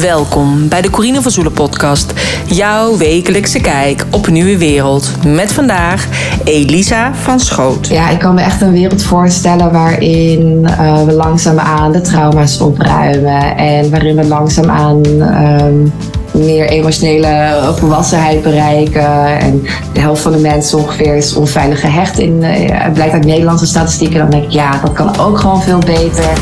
Welkom bij de Corine van Zoelen podcast. Jouw wekelijkse kijk op een nieuwe wereld. Met vandaag Elisa van Schoot. Ja, ik kan me echt een wereld voorstellen waarin uh, we langzaamaan de trauma's opruimen. En waarin we langzaamaan um, meer emotionele volwassenheid bereiken. En de helft van de mensen ongeveer is onveilig gehecht. In, uh, blijkt uit Nederlandse statistieken. Dan denk ik, ja, dat kan ook gewoon veel beter.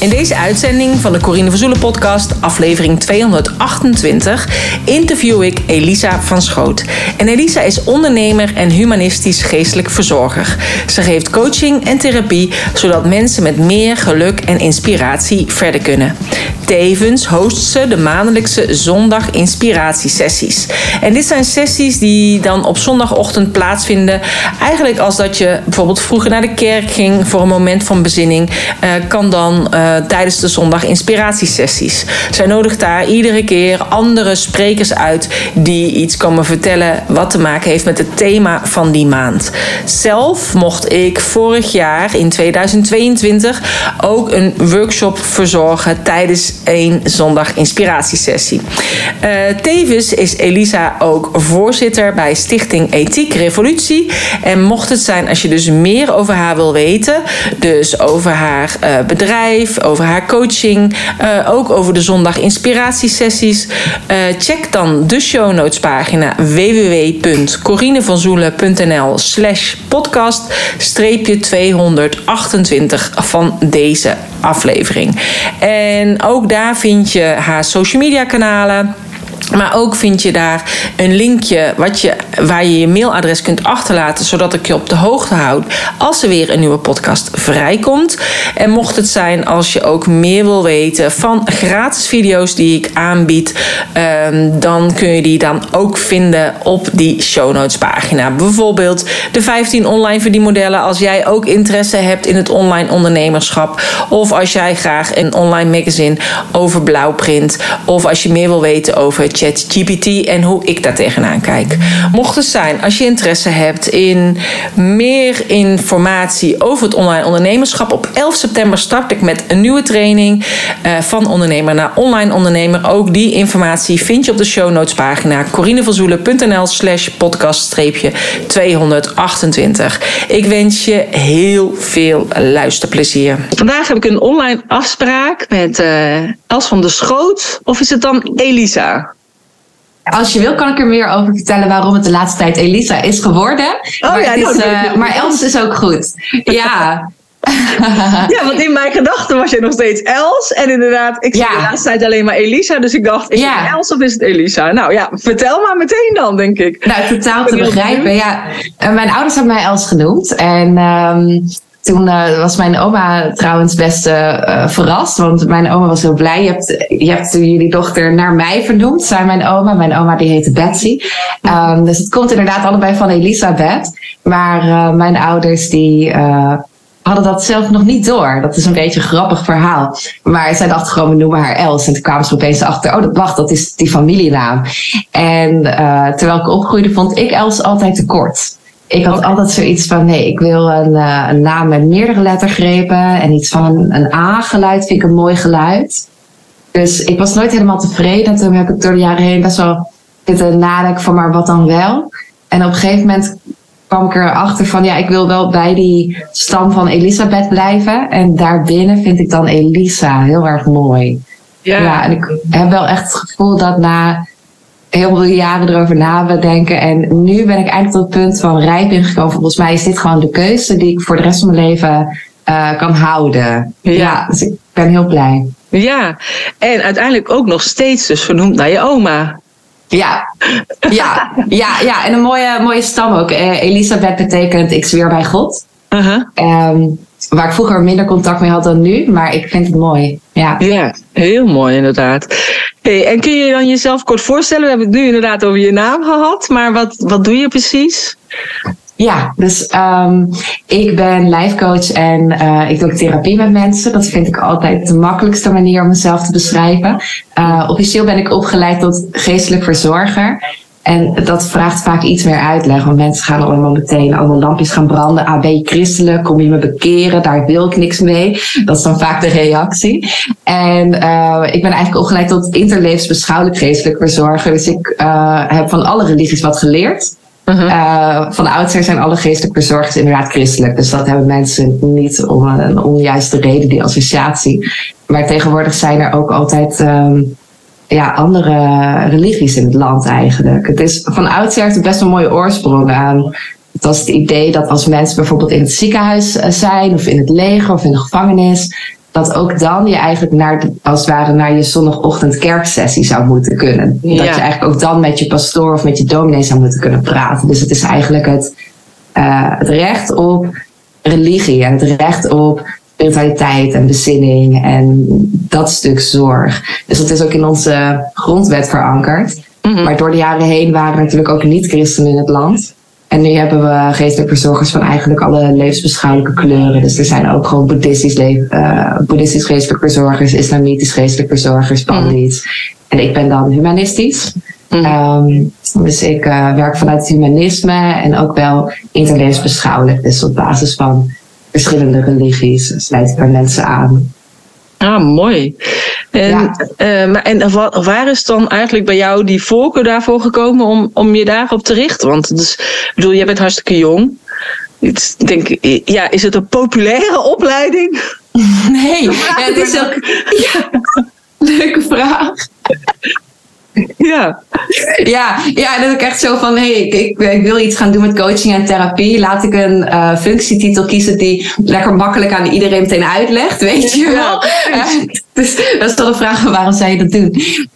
In deze uitzending van de Corine van Zoelen podcast, aflevering 228, interview ik Elisa van Schoot. En Elisa is ondernemer en humanistisch geestelijk verzorger. Ze geeft coaching en therapie, zodat mensen met meer geluk en inspiratie verder kunnen. Tevens host ze de maandelijkse zondag inspiratiesessies. En dit zijn sessies die dan op zondagochtend plaatsvinden. Eigenlijk als dat je bijvoorbeeld vroeger naar de kerk ging voor een moment van bezinning, uh, kan dan uh, tijdens de zondag inspiratiesessies. Zij nodigt daar iedere keer andere sprekers uit die iets komen vertellen wat te maken heeft met het thema van die maand. Zelf mocht ik vorig jaar in 2022 ook een workshop verzorgen tijdens een zondag inspiratiesessie. Uh, tevens is Elisa ook voorzitter bij Stichting Ethiek Revolutie. En mocht het zijn als je dus meer over haar wil weten, dus over haar uh, bedrijf, over haar coaching, uh, ook over de zondag inspiratiesessies, check dan de show notes pagina www.corinevanzoelen.nl slash podcast streepje 228 van deze aflevering. En ook daar vind je haar social media kanalen. Maar ook vind je daar een linkje wat je, waar je je mailadres kunt achterlaten, zodat ik je op de hoogte houd als er weer een nieuwe podcast vrijkomt. En mocht het zijn als je ook meer wil weten van gratis video's die ik aanbied, um, dan kun je die dan ook vinden op die show notes pagina. Bijvoorbeeld de 15 online verdienmodellen als jij ook interesse hebt in het online ondernemerschap. Of als jij graag een online magazine over blauwprint. Of als je meer wil weten over ChatGPT en hoe ik daar tegenaan kijk. Mocht het zijn, als je interesse hebt in meer informatie over het online ondernemerschap, op 11 september start ik met een nieuwe training uh, van ondernemer naar online ondernemer. Ook die informatie vind je op de show notes pagina corinevanzoelen.nl slash podcast 228. Ik wens je heel veel luisterplezier. Vandaag heb ik een online afspraak met uh, Els van der Schoot. Of is het dan Elisa? Als je wil, kan ik er meer over vertellen waarom het de laatste tijd Elisa is geworden. Oh, maar, ja, het is, nou, uh, maar Els is ook goed. Ja. ja, want in mijn gedachten was je nog steeds Els. En inderdaad, ik zie Ja. de laatste tijd alleen maar Elisa. Dus ik dacht, is Ja. het Els of is het Elisa? Nou ja, vertel maar meteen dan, denk ik. Nou, totaal te begrijpen. Ja, mijn ouders hebben mij Els genoemd. En ehm, toen uh, was mijn oma trouwens best uh, verrast. Want mijn oma was heel blij. Je hebt, je hebt jullie dochter naar mij vernoemd. Zij mijn oma. Mijn oma die heette Betsy. Um, dus het komt inderdaad allebei van Elisabeth. Maar mijn ouders die hadden dat zelf nog niet door. Dat is een beetje een grappig verhaal. Maar zij dachten gewoon, we noemen haar Els. En toen kwamen ze opeens achter, oh, dat, wacht, dat is die familienaam. En terwijl ik opgroeide, vond ik Els altijd te kort. Ik had okay. altijd zoiets van, nee, ik wil een, uh, een naam met meerdere lettergrepen. En iets van een, een A-geluid vind ik een mooi geluid. Dus ik was nooit helemaal tevreden. Toen heb ik door de jaren heen best wel zitten nadenken van, maar wat dan wel? En op een gegeven moment kwam ik erachter van ja, ik wil wel bij die stam van Elisabeth blijven. En daarbinnen vind ik dan Elisa heel erg mooi. Ja. ja, en ik heb wel echt het gevoel dat na heel veel jaren erover nadenken. En nu ben ik eigenlijk tot het punt van rijp ingekomen. Volgens mij is dit gewoon de keuze die ik voor de rest van mijn leven uh, kan houden. Ja. ja, dus ik ben heel blij. Ja, en uiteindelijk ook nog steeds dus vernoemd naar je oma. Ja, ja, ja, ja. En een mooie, mooie stam ook. Uh, Elisabeth betekent ik zweer bij God. Uh -huh. um, waar ik vroeger minder contact mee had dan nu, maar ik vind het mooi. Ja, ja heel mooi inderdaad. Hey, en kun je dan jezelf kort voorstellen? We hebben het nu inderdaad over je naam gehad, maar wat, wat doe je precies? Ja, dus um, ik ben lijfcoach en uh, ik doe therapie met mensen. Dat vind ik altijd de makkelijkste manier om mezelf te beschrijven. Uh, officieel ben ik opgeleid tot geestelijk verzorger. En dat vraagt vaak iets meer uitleg, want mensen gaan allemaal meteen allemaal lampjes gaan branden. Ah, ben je christelijk? Kom je me bekeren? Daar wil ik niks mee. Dat is dan vaak de reactie. En uh, ik ben eigenlijk opgeleid tot interlevensbeschouwelijk geestelijk verzorger. Dus ik uh, heb van alle religies wat geleerd. Uh, van oudsher zijn alle geestelijke verzorgers inderdaad christelijk. Dus dat hebben mensen niet om een onjuiste reden, die associatie. Maar tegenwoordig zijn er ook altijd um, ja, andere religies in het land eigenlijk. Het is van oudsher heeft het best een mooie oorsprong aan. Het was het idee dat als mensen bijvoorbeeld in het ziekenhuis eh, zijn, of in het leger, of in de gevangenis, dat ook dan je eigenlijk naar, als het ware naar je zondagochtend kerksessie zou moeten kunnen. Ja. Dat je eigenlijk ook dan met je pastoor of met je dominee zou moeten kunnen praten. Dus het is eigenlijk het, uh, het recht op religie en het recht op spiritualiteit en bezinning en dat stuk zorg. Dus dat is ook in onze grondwet verankerd. Mm -hmm. Maar door de jaren heen waren er natuurlijk ook niet-christenen in het land. En nu hebben we geestelijke verzorgers van eigenlijk alle levensbeschouwelijke kleuren. Dus er zijn ook gewoon boeddhistisch, uh, boeddhistisch geestelijke verzorgers, islamitisch geestelijke verzorgers, pandits. Mm. En ik ben dan humanistisch. Mm. Um, dus ik uh, werk vanuit het humanisme en ook wel interlevensbeschouwelijk. Dus op basis van verschillende religies sluit ik bij mensen aan. Ah, mooi. En, ja. uh, maar, en waar is dan eigenlijk bij jou die voorkeur daarvoor gekomen om, om je daarop te richten? Want dus, ik bedoel, jij bent hartstikke jong. Ik denk, ja, is het een populaire opleiding? Nee, ja, het is ook. Ja, leuke vraag. Ja. Ja, ja, dat ik echt zo van, hey, ik, ik, ik, wil iets gaan doen met coaching en therapie. Laat ik een uh, functietitel kiezen die lekker makkelijk aan iedereen meteen uitlegt, weet je wel. Ja, uh, dus dat is toch de vraag, waarom zou je dat doen?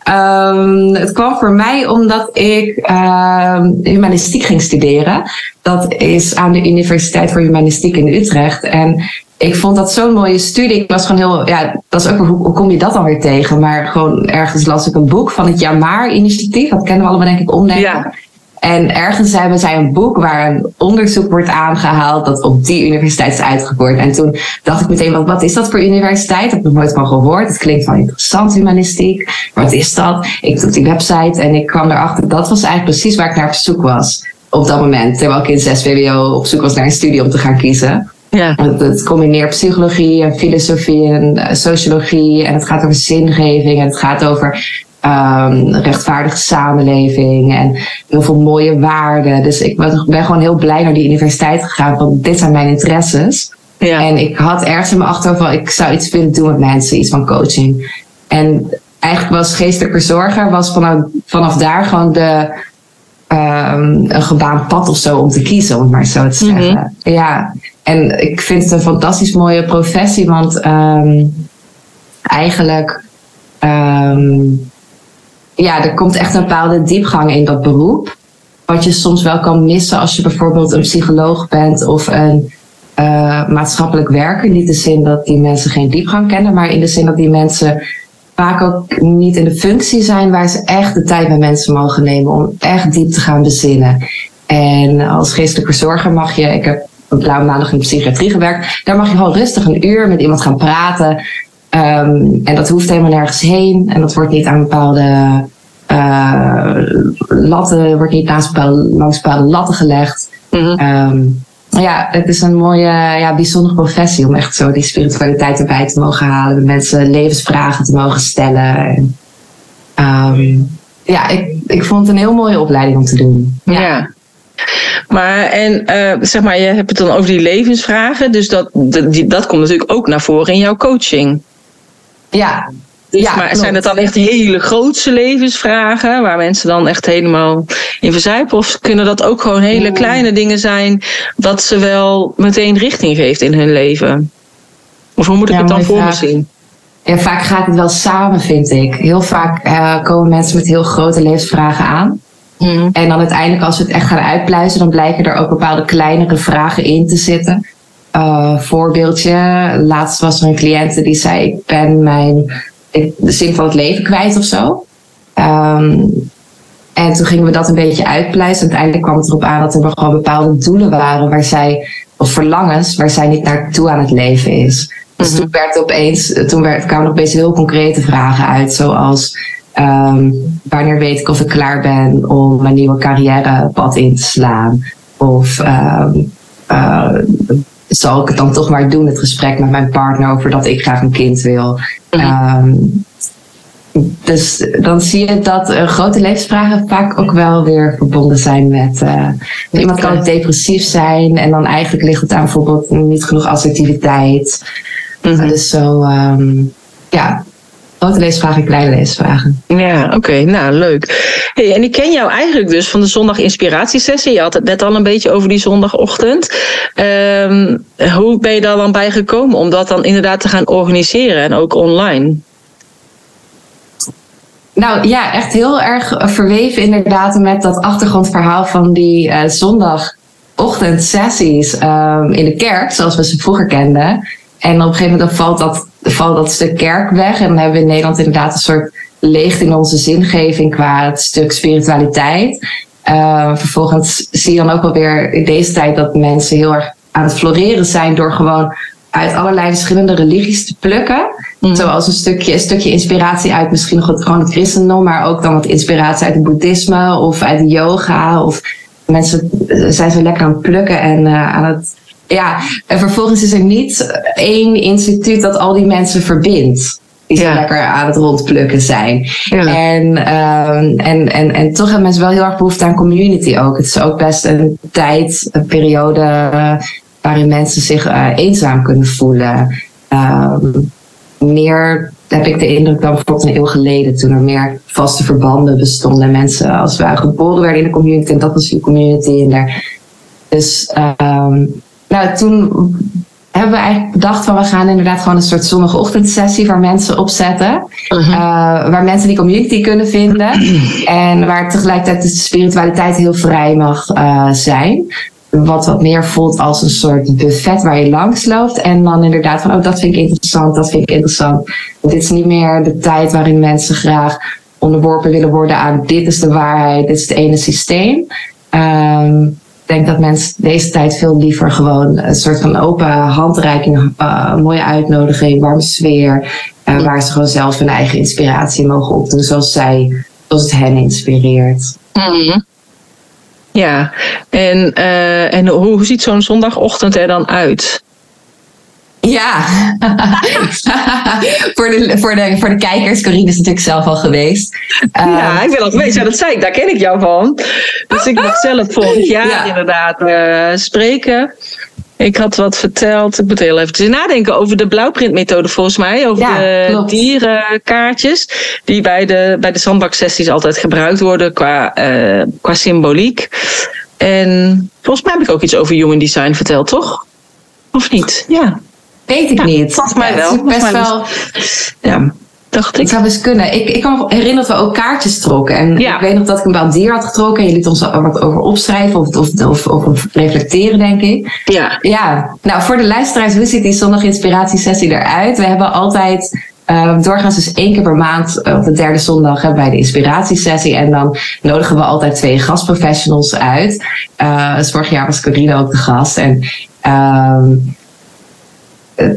Um, het kwam voor mij omdat ik uh, humanistiek ging studeren. Dat is aan de Universiteit voor Humanistiek in Utrecht. En ik vond dat zo'n mooie studie. Ik was gewoon heel, ja, dat is ook, hoe, hoe kom je dat dan weer tegen? Maar gewoon ergens las ik een boek van het Jamaar-initiatief. Dat kennen we allemaal denk ik omdenken. Ja. En ergens hebben zij een boek waar een onderzoek wordt aangehaald dat op die universiteit is uitgevoerd. En toen dacht ik meteen, wat, wat is dat voor universiteit? Dat heb ik nooit van gehoord. Het klinkt van interessant, humanistiek. Wat is dat? Ik doe die website en ik kwam erachter, dat was eigenlijk precies waar ik naar op zoek was. Op dat moment, terwijl ik in 6 VWO op zoek was naar een studie om te gaan kiezen. Ja. Het, het, combineert psychologie en filosofie en uh, sociologie. En het gaat over zingeving. En het gaat over um, rechtvaardige samenleving. En heel veel mooie waarden. Dus ik ben gewoon heel blij naar die universiteit gegaan. Want dit zijn mijn interesses. Ja. En ik had ergens in mijn achterhoofd van ik zou iets willen doen met mensen. Iets van coaching. En eigenlijk was geestelijk verzorger was vanaf, vanaf daar gewoon de, um, een gebaand pad of zo om te kiezen, om het maar zo te zeggen. Mm -hmm. Ja, en ik vind het een fantastisch mooie professie, want um, eigenlijk, um, ja, er komt echt een bepaalde diepgang in dat beroep. Wat je soms wel kan missen als je bijvoorbeeld een psycholoog bent of een uh, maatschappelijk werker. Niet in de zin dat die mensen geen diepgang kennen, maar in de zin dat die mensen vaak ook niet in de functie zijn waar ze echt de tijd bij mensen mogen nemen om echt diep te gaan bezinnen. En als geestelijke verzorger mag je, ik heb een blauwe maandag in de psychiatrie gewerkt, daar mag je gewoon rustig een uur met iemand gaan praten. Um, en dat hoeft helemaal nergens heen. En dat wordt niet aan bepaalde uh, latten, wordt niet naast bepaalde, langs bepaalde latten gelegd. Mm -hmm. um, ja, het is een mooie, ja, bijzondere professie om echt zo die spiritualiteit erbij te mogen halen. De mensen levensvragen te mogen stellen. En, um, ja, ik, ik vond het een heel mooie opleiding om te doen. Ja. ja. Maar en uh, zeg maar, je hebt het dan over die levensvragen. Dus dat, die, dat komt natuurlijk ook naar voren in jouw coaching. Ja, dus, ja, maar klopt. zijn het dan echt hele grootse levensvragen waar mensen dan echt helemaal in verzuipen? Of kunnen dat ook gewoon hele mm. kleine dingen zijn dat ze wel meteen richting geeft in hun leven? Of hoe moet ik ja, het dan voor me zien? Ja, vaak gaat het wel samen, vind ik. Heel vaak uh, komen mensen met heel grote levensvragen aan. Mm. En dan uiteindelijk, als we het echt gaan uitpluizen, dan blijken er ook bepaalde kleinere vragen in te zitten. Uh, voorbeeldje, laatst was er een cliënte die zei: Ik ben mijn de zin van het leven kwijt of zo. Um, En toen gingen we dat een beetje uitpleisen. Uiteindelijk kwam het erop aan dat er gewoon bepaalde doelen waren waar zij, of verlangens, waar zij niet naartoe aan het leven is. Dus toen, werd opeens, toen werd, kwamen er opeens heel concrete vragen uit, zoals um, wanneer weet ik of ik klaar ben om mijn nieuwe carrièrepad in te slaan? Of um, uh, zal ik het dan toch maar doen, het gesprek met mijn partner over dat ik graag een kind wil? Um, dus dan zie je dat uh, grote levensvragen vaak ook wel weer verbonden zijn met. Uh, iemand kan ook depressief zijn en dan eigenlijk ligt het aan bijvoorbeeld niet genoeg assertiviteit. Mm -hmm. Dus zo, um, ja, grote leesvragen, kleine leesvragen. Ja, oké, nou leuk. Hey, en ik ken jou eigenlijk dus van de zondag inspiratiesessie. Je had het net al een beetje over die zondagochtend. Um, hoe ben je daar dan bij gekomen om dat dan inderdaad te gaan organiseren en ook online? Nou ja, echt heel erg verweven inderdaad met dat achtergrondverhaal van die uh, zondagochtendsessies um, in de kerk, zoals we ze vroeger kenden. En op een gegeven moment valt dat, valt dat stuk kerk weg. En dan hebben we in Nederland inderdaad een soort leegte in onze zingeving qua het stuk spiritualiteit. Uh, vervolgens zie je dan ook wel weer in deze tijd dat mensen heel erg aan het floreren zijn door gewoon uit allerlei verschillende religies te plukken. Mm. Zoals een stukje, een stukje inspiratie uit misschien nog het, gewoon het christendom, maar ook dan wat inspiratie uit het boeddhisme of uit de yoga. Of mensen zijn zo lekker aan het plukken en uh, aan het. Ja, en vervolgens is er niet één instituut dat al die mensen verbindt. Die zo lekker aan het rondplukken zijn. Ja. En, um, en, en, en toch hebben mensen wel heel erg behoefte aan community ook. Het is ook best een tijd, een periode uh, waarin mensen zich uh, eenzaam kunnen voelen. Um, meer heb ik de indruk dan bijvoorbeeld een eeuw geleden, toen er meer vaste verbanden bestonden. Mensen als we geboren werden in de community en dat was je community. En daar. Dus um, nou, toen hebben we eigenlijk bedacht van we gaan inderdaad gewoon een soort zondagochtendsessie waar mensen opzetten. Uh -huh. uh, waar mensen die community kunnen vinden. en waar tegelijkertijd de spiritualiteit heel vrij mag uh, zijn wat wat meer voelt als een soort buffet waar je langs loopt. En dan inderdaad van, oh, dat vind ik interessant, dat vind ik interessant. Dit is niet meer de tijd waarin mensen graag onderworpen willen worden aan dit is de waarheid, dit is het ene systeem. Um, ik denk dat mensen deze tijd veel liever gewoon een soort van open handreiking, uh, mooie uitnodiging, warme sfeer, uh, waar ze gewoon zelf hun eigen inspiratie mogen opdoen zoals zij, zoals het hen inspireert. Mm. Ja, en, uh, en hoe, hoe ziet zo'n zondagochtend er dan uit? Ja, voor, de, voor, de, voor de kijkers, Corine is natuurlijk zelf al geweest. Ja, uh, ik ben al geweest, ja, dat zei ik, daar ken ik jou van. Dus ik mocht zelf vorig jaar ja. inderdaad uh, spreken. Ik had wat verteld. Ik moet heel even nadenken over de blauwprintmethode volgens mij. Over ja, de klopt. dierenkaartjes. Die bij de, bij de zandbaksessies altijd gebruikt worden qua, uh, qua symboliek. En volgens mij heb ik ook iets over human design verteld, toch? Of niet? Ja. Weet ik ja, niet. Volgens mij wel. Best wel. Ja dacht ik. Dat zou best kunnen. Ik, ik kan me herinneren dat we ook kaartjes trokken. En ja. ik weet nog dat ik een bepaald dier had getrokken. En je liet ons er wat over opschrijven of, of, of, of, reflecteren, denk ik. Ja. Ja. Nou, voor de luisteraars, hoe ziet die zondag inspiratiesessie eruit? We hebben altijd... Uh, doorgaans dus één keer per maand, op de derde zondag, hebben wij de inspiratiesessie. En dan nodigen we altijd twee gastprofessionals uit. Uh, dus vorig jaar was Corina ook de gast. En uh,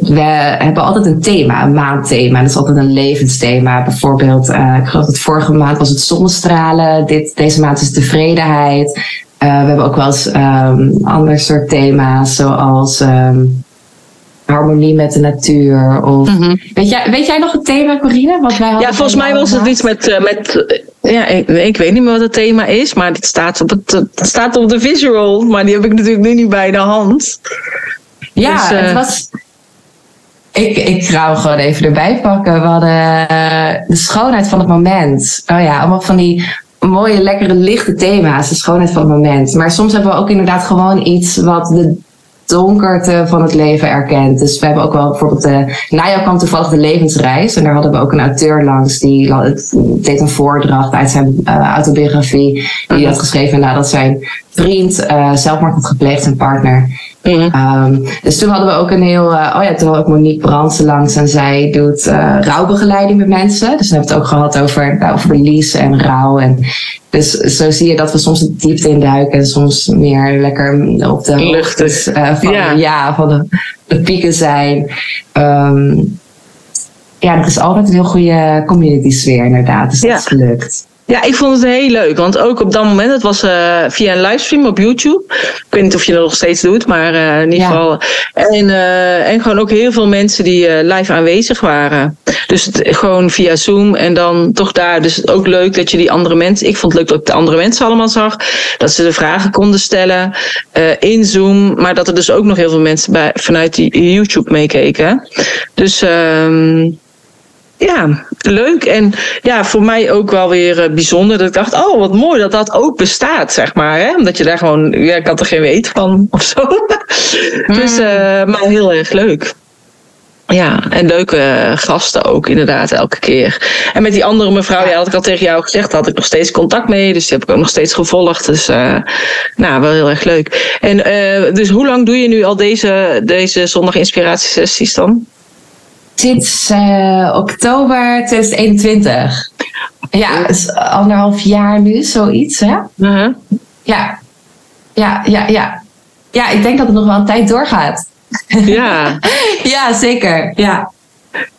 we hebben altijd een thema, een maandthema. Dat is altijd een levensthema. Bijvoorbeeld, uh, ik geloof dat vorige maand was het zonnestralen. Dit, deze maand is tevredenheid. Uh, we hebben ook wel eens um, ander soort thema's, zoals um, harmonie met de natuur. Of, mm -hmm. weet, jij, weet jij nog het thema, Corine? Wat wij ja, volgens mij was het iets met. Uh, met ja, ik, ik, weet niet meer wat het thema is, maar het staat op, het, het staat op de visual. Maar die heb ik natuurlijk nu niet bij de hand. Ja, dus, het was ik, ik ga hem gewoon even erbij pakken. We hadden uh, de schoonheid van het moment. Oh ja, allemaal van die mooie, lekkere, lichte thema's. De schoonheid van het moment. Maar soms hebben we ook inderdaad gewoon iets wat de donkerte van het leven erkent. Dus we hebben ook wel bijvoorbeeld de Naja kwam toevallig de levensreis. En daar hadden we ook een auteur langs. Die deed een voordracht uit zijn uh, autobiografie. Die had geschreven nadat zijn vriend uh, zelfmoord had gepleegd, zijn partner. Ehm, dus toen hadden we ook een heel. Uh, oh ja, toen had ook Monique Brandsen langs en zij doet uh, rouwbegeleiding met mensen. Dus we hebben het ook gehad over, nou, over verlies en rouw. En dus zo zie je dat we soms de diepte induiken en soms meer lekker op de lucht uh, van, ja. ja. van de, de pieken zijn. Um, ja, er is altijd een heel goede community sfeer inderdaad. Dus dat is gelukt. Ja, ik vond het heel leuk. Want ook op dat moment, het was uh, via een livestream op YouTube. Ik weet niet of je dat nog steeds doet, maar uh, in ieder geval. En, uh, en gewoon ook heel veel mensen die live aanwezig waren. Dus het, gewoon via Zoom en dan toch daar. Dus ook leuk dat je die andere mensen. Ik vond het leuk dat ik de andere mensen allemaal zag. Dat ze de vragen konden stellen in Zoom. Maar dat er dus ook nog heel veel mensen bij, vanuit die YouTube meekeken. Dus. Ehm, ja, leuk. En ja, voor mij ook wel weer eh, bijzonder. Dat ik dacht, oh, wat mooi dat dat ook bestaat, zeg maar. Hè? Omdat je daar gewoon, ja, ik had er geen weet van of zo. dus, uh, maar heel erg leuk. Ja, en leuke gasten ook inderdaad elke keer. En met die andere mevrouw, ja, had ik al tegen jou gezegd, had ik nog steeds contact mee. Dus die heb ik ook nog steeds gevolgd. Dus uh, nou, wel heel erg leuk. En uh, dus hoe lang doe je nu al deze, deze zondag inspiratiesessies dan? Sinds uh, oktober 2021. Ja, dus anderhalf jaar nu, zoiets, hè? Uh-huh. Ja. Ja, ja, ja. Ja, ik denk dat het nog wel een tijd doorgaat. Ja. ja, zeker. Ja.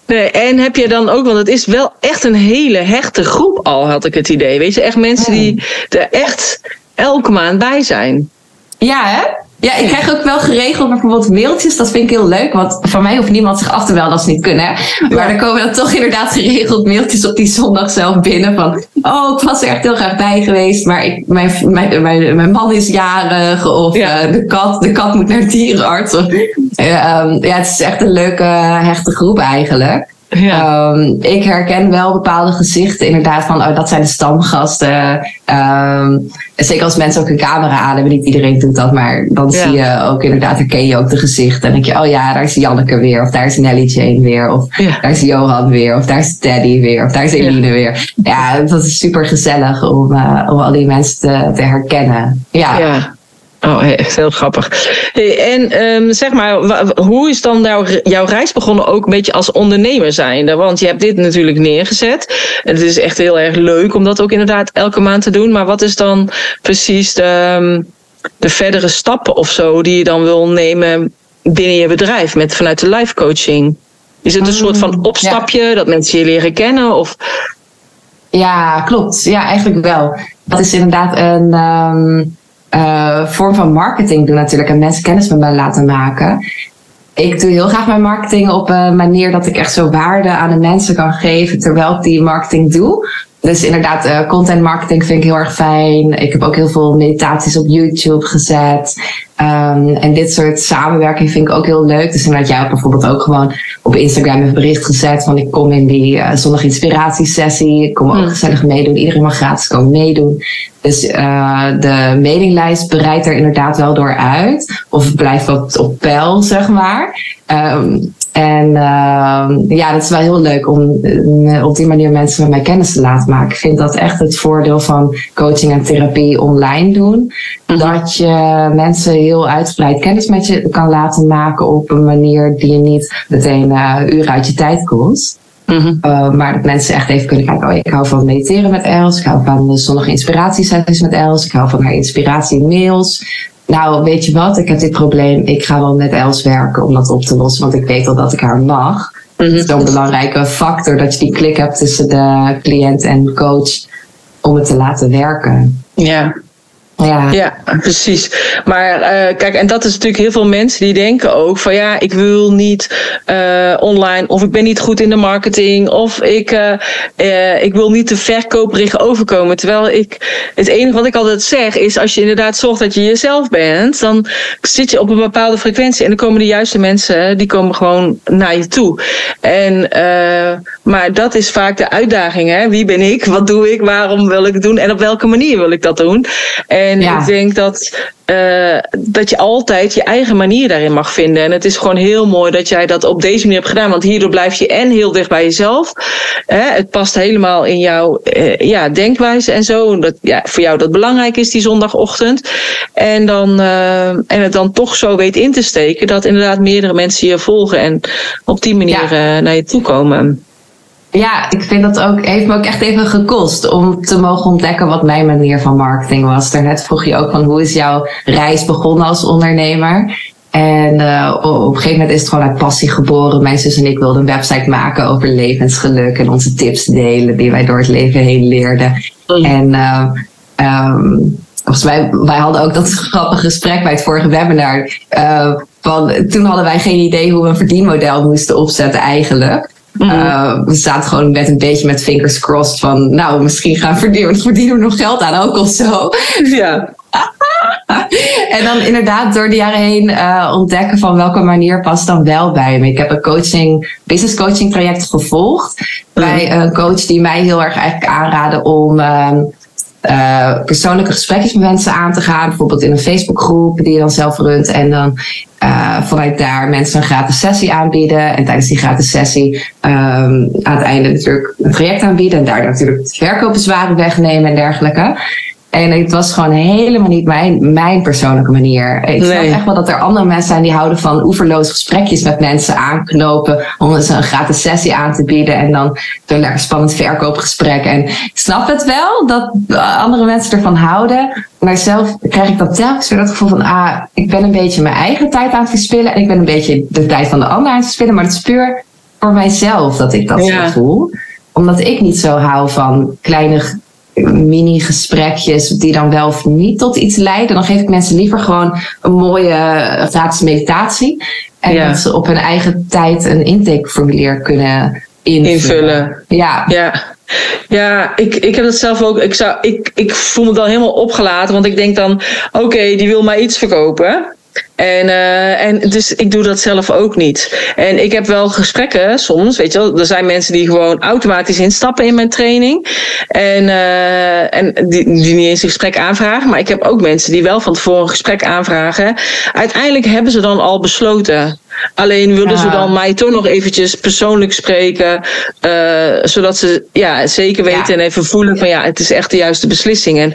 Nee, en heb je dan ook, want het is wel echt een hele hechte groep al, had ik het idee. Weet je, echt mensen die er echt elke maand bij zijn. Ja, hè? Ja, ik krijg ook wel geregeld bijvoorbeeld mailtjes. Dat vind ik heel leuk. Want van mij hoeft niemand zich af te melden als ze niet kunnen. Maar er komen dan toch inderdaad geregeld mailtjes op die zondag zelf binnen. Van, oh, ik was er echt heel graag bij geweest. Maar ik, mijn, mijn, mijn, mijn man is jarig. Of uh, de, kat, de kat moet naar dierenarts. Of, uh, ja, het is echt een leuke, hechte groep eigenlijk. Ja. Um, ik herken wel bepaalde gezichten inderdaad van, oh, dat zijn de stamgasten. Um, zeker als mensen ook een camera aan hebben, niet iedereen doet dat, maar dan zie je ook inderdaad, herken je ook de gezichten. En denk je, oh ja, daar is Janneke weer, of daar is Nelly Jane weer, of daar is Johan weer, of daar is Teddy weer, of daar is Eline weer. Ja, dat is super gezellig om, uh, om al die mensen te, te herkennen. ja. Oh, echt heel grappig. En um, zeg maar, hoe is dan jouw, jouw reis begonnen ook een beetje als ondernemer zijnde? Want je hebt dit natuurlijk neergezet. Het is echt heel erg leuk om dat ook inderdaad elke maand te doen. Maar wat is dan precies de, ehm, de verdere stappen of zo die je dan wil nemen binnen je bedrijf met, vanuit de life coaching? Is het een soort van mm, opstapje dat mensen je leren kennen? Of... Ja, klopt. Ja, eigenlijk wel. Dat is inderdaad een... Um uh, vorm van marketing doen natuurlijk en mensen kennis met mij laten maken. Ik doe heel graag mijn marketing op een manier dat ik echt zo waarde aan de mensen kan geven terwijl ik die marketing doe. Dus inderdaad, uh, content marketing vind ik heel erg fijn. Ik heb ook heel veel meditaties op YouTube gezet. Um, en dit soort samenwerking vind ik ook heel leuk. Dus inderdaad, jij hebt bijvoorbeeld ook gewoon op Instagram een bericht gezet van ik kom in die uh, zondag inspiratiesessie. Ik kom ook hmm. gezellig meedoen. Iedereen mag gratis komen meedoen. Dus uh, de mailinglijst breidt er inderdaad wel door uit. Of blijft wat op peil, zeg maar. Um, en uh, ja, dat is wel heel leuk om uh, op die manier mensen met mij kennis te laten maken. Ik vind dat echt het voordeel van coaching en therapie online doen. Mhm. Dat je mensen heel uitgebreid kennis met je kan laten maken op een manier die je niet meteen uh, uren uit je tijd kost. Mm maar dat mensen echt even kunnen kijken, oh ik hou van mediteren met Els, ik hou van de zonnige inspiratiesessies met Els, ik hou van haar inspiratie mails nou, weet je wat, ik heb dit probleem, ik ga wel met Els werken om dat op te lossen, want ik weet al dat ik haar mag. Mm Het is zo'n belangrijke factor dat je die klik hebt tussen de cliënt en coach om het te laten werken. Ja, ja. ja, precies. Maar uh, kijk, en dat is natuurlijk heel veel mensen die denken ook van ja, ik wil niet uh, online of ik ben niet goed in de marketing of ik, uh, ik wil niet te verkoperig overkomen. Terwijl ik, het enige wat ik altijd zeg is als je inderdaad zorgt dat je jezelf bent, dan zit je op een bepaalde frequentie en dan komen de juiste mensen, die komen gewoon naar je toe. En, maar dat is vaak de uitdaging. Hè? Wie ben ik? Wat doe ik? Waarom wil ik het doen? En op welke manier wil ik dat doen? En ik denk dat eh, dat je altijd je eigen manier daarin mag vinden. En het is gewoon heel mooi dat jij dat op deze manier hebt gedaan. Want hierdoor blijf je en heel dicht bij jezelf. Hè? Het past helemaal in jouw uh, ja, denkwijze en zo. Dat ja, voor jou dat belangrijk is, die zondagochtend. En, dan, uh, en het dan toch zo weet in te steken dat inderdaad meerdere mensen je volgen. En op die manier ja. naar je toe komen. Ja, ik vind dat ook, heeft me ook echt even gekost om te mogen ontdekken wat mijn manier van marketing was. Daarnet vroeg je ook van hoe is jouw reis begonnen als ondernemer? En uh, op een gegeven moment is het gewoon uit passie geboren. Mijn zus en ik wilden een website maken over levensgeluk en onze tips delen die wij door het leven heen leerden. Mm. En uh, um, volgens mij, wij hadden ook dat grappige gesprek bij het vorige webinar. Uh, van, toen hadden wij geen idee hoe we een verdienmodel moesten opzetten eigenlijk. Mm. Uh, we zaten gewoon met een beetje met fingers crossed van, nou, misschien gaan verdienen, verdienen we nog geld aan ook of zo. Ja. en dan inderdaad door de jaren heen uh, ontdekken van welke manier past dan wel bij me. Ik heb een coaching, business coaching traject gevolgd mm. bij een coach die mij heel erg eigenlijk aanraadde om uh, uh, persoonlijke gesprekjes met mensen aan te gaan. Bijvoorbeeld in een Facebookgroep die je dan zelf runt. En dan uh, vanuit daar mensen een gratis sessie aanbieden. En tijdens die gratis sessie um, aan het einde natuurlijk een traject aanbieden. En daar natuurlijk verkoopbezwaren wegnemen en dergelijke. En het was gewoon helemaal niet mijn, mijn persoonlijke manier. Ik nee. snap echt wel dat er andere mensen zijn die houden van oeverloos gesprekjes met mensen aanknopen. Om ze een gratis sessie aan te bieden. En dan een lekker spannend verkoopgesprek. En ik snap het wel dat andere mensen ervan houden. Maar zelf krijg ik dan telkens weer dat gevoel van, ah, ik ben een beetje mijn eigen tijd aan het verspillen. En ik ben een beetje de tijd van de ander aan het verspillen. Maar het is puur voor mijzelf dat ik dat ja. zo voel. Omdat ik niet zo hou van kleine mini-gesprekjes die dan wel of niet tot iets leiden. Dan geef ik mensen liever gewoon een mooie eh, gratis meditatie. En ja. dat ze op hun eigen tijd een intakeformulier kunnen invullen. invullen. Ja. ja. Ja, ik, ik heb het zelf ook. Ik, zou, ik, ik voel me dan helemaal opgelaten. Want ik denk dan: oké, okay, die wil mij iets verkopen. En, uh, en dus ik doe dat zelf ook niet. En ik heb wel gesprekken soms, weet je wel. Er zijn mensen die gewoon automatisch instappen in mijn training. En, uh, en die, die niet eens een gesprek aanvragen. Maar ik heb ook mensen die wel van tevoren een gesprek aanvragen. Uiteindelijk hebben ze dan al besloten. Alleen willen ja. ze dan mij toch nog eventjes persoonlijk spreken. Uh, zodat ze ja, zeker weten ja. en even voelen van ja, het is echt de juiste beslissing. En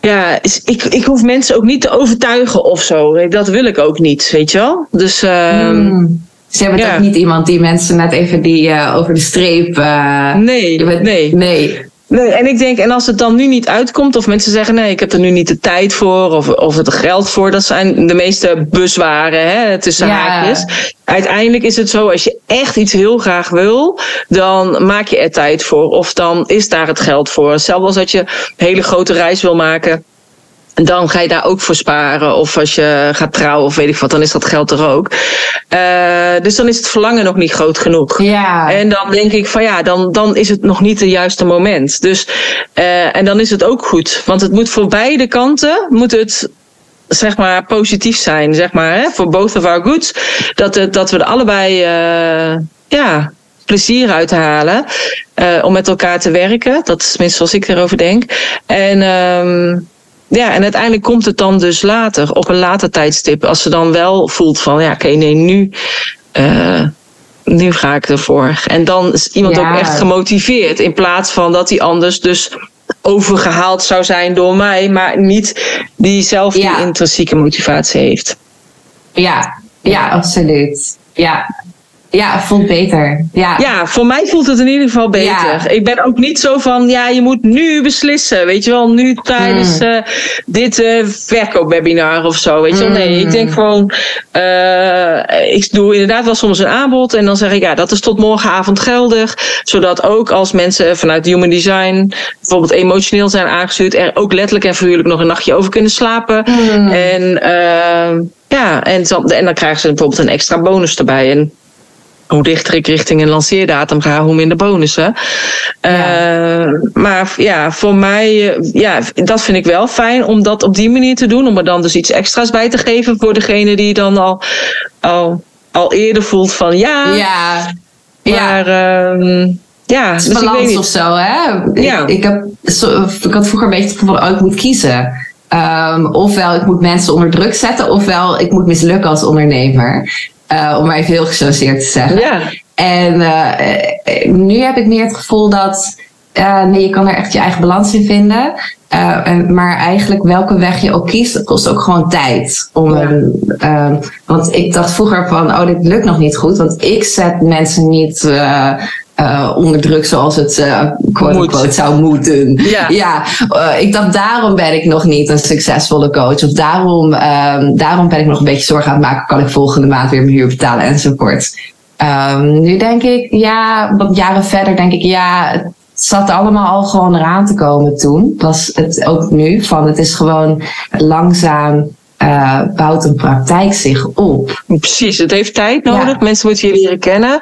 ja, ik, ik hoef mensen ook niet te overtuigen of zo. Dat wil ik ook niet, weet je wel? Dus. Uh, mm. Dus jij bent ja. ook niet iemand die mensen net even die uh, over de streep. Uh, nee, bent, nee. Nee. Nee, en ik denk, en als het dan nu niet uitkomt, of mensen zeggen nee, ik heb er nu niet de tijd voor, of, of het geld voor, dat zijn de meeste bezwaren hè, tussen ja. haakjes. Uiteindelijk is het zo, als je echt iets heel graag wil, dan maak je er tijd voor, of dan is daar het geld voor. Zelfs als dat je een hele grote reis wil maken dan ga je daar ook voor sparen. Of als je gaat trouwen of weet ik wat, dan is dat geld er ook. Uh, dus dan is het verlangen nog niet groot genoeg. Ja. En dan denk ik van ja, dan, dan is het nog niet het juiste moment. Dus, uh, en dan is het ook goed. Want het moet voor beide kanten, moet het zeg maar positief zijn, zeg maar, hè, voor both of our goods. Dat, het, dat we er allebei, uh, ja, plezier uithalen uh, om met elkaar te werken. Dat is tenminste zoals ik erover denk. En um, ja, en uiteindelijk komt het dan dus later, op een later tijdstip. Als ze dan wel voelt van, ja, oké, okay, nee, nu, uh, nu ga ik ervoor. En dan is iemand ja. ook echt gemotiveerd. In plaats van dat hij anders dus overgehaald zou zijn door mij, maar niet die zelf die ja. intrinsieke motivatie heeft. Ja, ja, absoluut. Ja, ja, voelt beter. Ja. ja, voor mij voelt het in ieder geval beter. Ja. Ik ben ook niet zo van, ja, je moet nu beslissen. Weet je wel, nu tijdens mm. uh, dit uh, verkoopwebinar of zo. Weet je wel, nee, ik denk mm. gewoon, uh, ik doe inderdaad wel soms een aanbod. En dan zeg ik, ja, dat is tot morgenavond geldig. Zodat ook als mensen vanuit Human Design bijvoorbeeld emotioneel zijn aangestuurd, er ook letterlijk en figuurlijk nog een nachtje over kunnen slapen. Mm. En ja, en, en dan krijgen ze bijvoorbeeld een extra bonus erbij. En hoe dichter ik richting een lanceerdatum ga, hoe minder bonussen. Ja. Uh, maar ja, voor mij, ja, dat vind ik wel fijn om dat op die manier te doen. Om er dan dus iets extra's bij te geven voor degene die dan al, al, al eerder voelt van ja. Ja. Maar ja. Uh, ja, dus balans of zo, hè? Ja. Ik, ik, heb, ik had vroeger een beetje het gevoel, oh, ik moet kiezen. Ehm, ofwel ik moet mensen onder druk zetten, ofwel ik moet mislukken als ondernemer. Uh, om maar even heel gechargeerd te zeggen. Ja. En uh, nu heb ik meer het gevoel dat uh, nee, je kan er echt je eigen balans in vinden. maar eigenlijk welke weg je ook kiest, kost ook gewoon tijd. Om ja. want ik dacht vroeger van, oh, dit lukt nog niet goed. Want ik zet mensen niet uh, onder druk zoals het uh, quote zou moeten. Ja, ja uh, ik dacht daarom ben ik nog niet een succesvolle coach. Of daarom, um, daarom ben ik nog een beetje zorgen aan het maken. Kan ik volgende maand weer mijn huur betalen enzovoort. Um, nu denk ik, ja, wat jaren verder denk ik, ja, het zat allemaal al gewoon eraan te komen toen. Was het ook nu van, het is gewoon langzaam uh, bouwt een praktijk zich op. Precies, het heeft tijd nodig. Ja. Mensen moeten je leren kennen.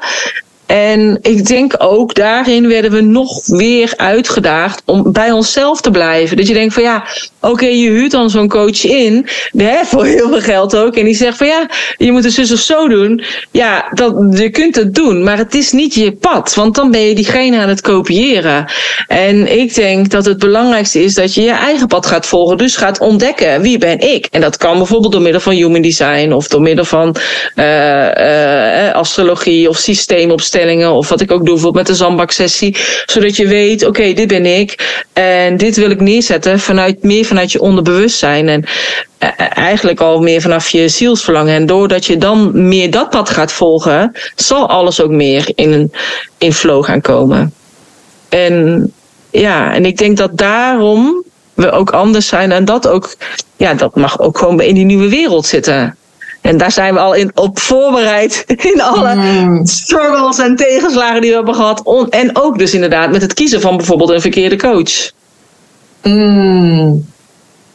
En ik denk ook daarin werden we nog weer uitgedaagd om bij onszelf te blijven. Dat je denkt van ja, oké, je huurt dan zo'n coach in, hè, voor heel veel geld ook. En die zegt van ja, je moet het zus of zo doen. Ja, dat, je kunt het doen, maar het is niet je pad. Want dan ben je diegene aan het kopiëren. En ik denk dat het belangrijkste is dat je je eigen pad gaat volgen. Dus gaat ontdekken wie ben ik. En dat kan bijvoorbeeld door middel van human design of door middel van uh, uh, astrologie of systeemopstelling of wat ik ook doe bijvoorbeeld met de zandbaksessie. Zodat je weet, oké, dit ben ik. En dit wil ik neerzetten vanuit, meer vanuit je onderbewustzijn. En eh, eigenlijk al meer vanaf je zielsverlangen. En doordat je dan meer dat pad gaat volgen, zal alles ook meer in, in flow gaan komen. En ja, en ik denk dat daarom we ook anders zijn en dat ook, ja, dat mag ook gewoon in die nieuwe wereld zitten. En daar zijn we al in, op voorbereid. In alle mm. struggles en tegenslagen die we hebben gehad. en ook dus inderdaad met het kiezen van bijvoorbeeld een verkeerde coach. Mm.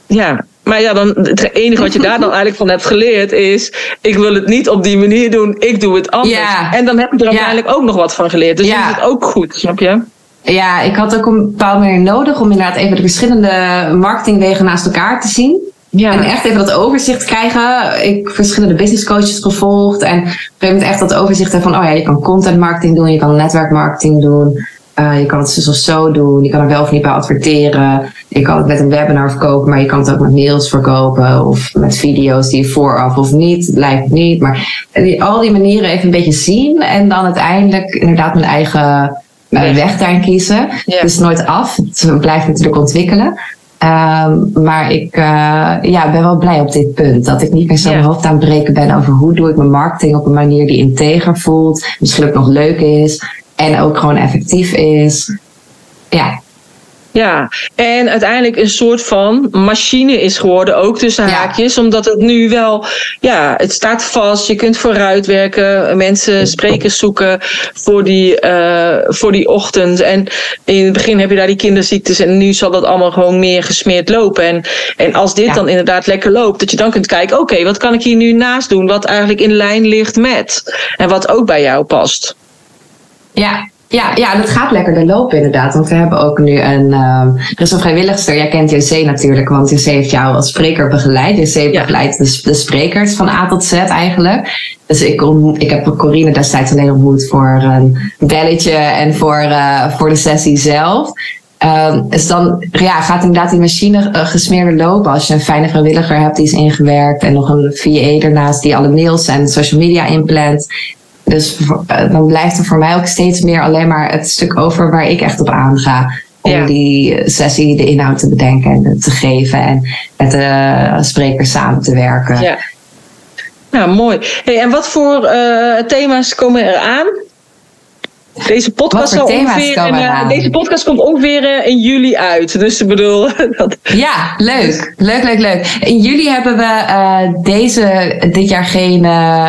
Ja, maar ja, dan, het enige wat je daar dan eigenlijk van hebt geleerd is: ik wil het niet op die manier doen, ik doe het anders. En dan heb je er uiteindelijk ook nog wat van geleerd. Dus ja. is het ook goed, snap je? Ja, ik had ook een bepaalde manier nodig om inderdaad even de verschillende marketingwegen naast elkaar te zien. Ja. En echt even dat overzicht krijgen. Ik heb verschillende business coaches gevolgd. En op een gegeven moment echt dat overzicht hebben van, oh ja, je kan content marketing doen, je kan netwerkmarketing doen. Uh, je kan het dus of zo doen. Je kan er wel of niet bij adverteren. Je kan het met een webinar verkopen, maar je kan het ook met mails verkopen. Of met video's die je vooraf of niet. Lijkt niet. Maar die, al die manieren even een beetje zien. En dan uiteindelijk inderdaad mijn eigen uh, weg daarin kiezen. Ja. Dus nooit af. Het blijft natuurlijk ontwikkelen. Um, maar ik uh, ja, ben wel blij op dit punt. Dat ik niet meer zo mijn hoofd aan het breken ben over hoe doe ik mijn marketing op een manier die integer voelt. Misschien ook nog leuk is. En ook gewoon effectief is. Ja, ja, en uiteindelijk een soort van machine is geworden, ook tussen haakjes. Omdat het nu wel, ja, het staat vast. Je kunt vooruit werken, mensen sprekers zoeken voor die, uh, voor die ochtend. En in het begin heb je daar die kinderziektes en nu zal dat allemaal gewoon meer gesmeerd lopen. En, en als dit dan inderdaad lekker loopt, dat je dan kunt kijken, oké, wat kan ik hier nu naast doen? Wat eigenlijk in lijn ligt met en wat ook bij jou past. Ja, ja, ja, dat gaat lekkerder lopen inderdaad. Want we hebben ook nu een, um, er is een vrijwilligster. Jij kent JC natuurlijk, want JC heeft jou als spreker begeleid. JC begeleidt de, de, sprekers van A tot Z eigenlijk. Dus ik, om, ik heb Corine destijds alleen ontmoet voor een belletje en voor, uh, voor de sessie zelf. Um, dus dan ja, gaat inderdaad die machine uh, gesmeerder lopen. Als je een fijne vrijwilliger hebt die is ingewerkt. En nog een VA ernaast die alle mails en social media inplant. Dus eh, dan blijft er voor mij ook steeds meer alleen maar het stuk over waar ik echt op aanga. Om die sessie, de inhoud te bedenken en te geven en met de sprekers samen te werken. Ja. Nou, mooi. Hey, en wat voor uh, thema's komen er aan? Deze podcast, ongeveer in, uh, deze podcast komt ongeveer uh, in juli uit. Dus ik bedoel. Dat... Ja, leuk. Leuk, leuk, leuk. In juli hebben we uh, deze, dit jaar geen,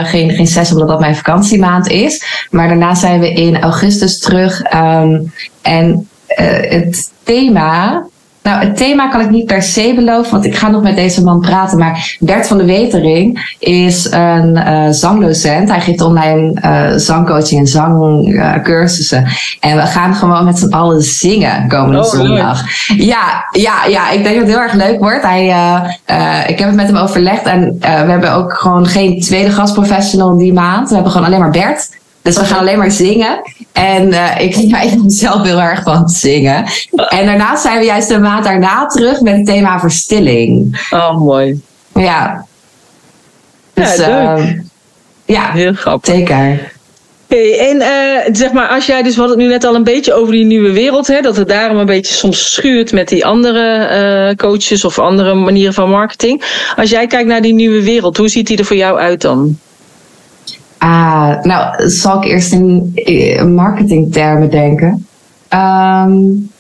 geen, geen sessie, omdat dat mijn vakantiemaand is. Maar daarna zijn we in augustus terug. Um, en het thema nou, het thema kan ik niet per se beloven, want ik ga nog met deze man praten. Maar Bert van de Wetering is een uh, zangdocent. Hij geeft online uh, zangcoaching en zangcursussen. En we gaan gewoon met z'n allen zingen komende oh, zondag. Ja, ja, ja, ik denk dat het heel erg leuk wordt. Hij, uh, ik heb het met hem overlegd en we hebben ook gewoon geen tweede gastprofessional die maand. We hebben gewoon alleen maar Bert. Dus we gaan alleen maar zingen. En uh, ik, ja, ik ben zelf heel erg van het zingen. En daarnaast zijn we juist een maand daarna terug met het thema verstilling. Oh, mooi. Ja. Dus, ja, uh, ja heel grappig. Zeker. Hey, en uh, zeg maar, als jij dus, we hadden het nu net al een beetje over die nieuwe wereld, hè, dat het daarom een beetje soms schuurt met die andere uh, coaches of andere manieren van marketing. Als jij kijkt naar die nieuwe wereld, hoe ziet die er voor jou uit dan? Ah, nou, zal ik eerst in marketingtermen denken? Um,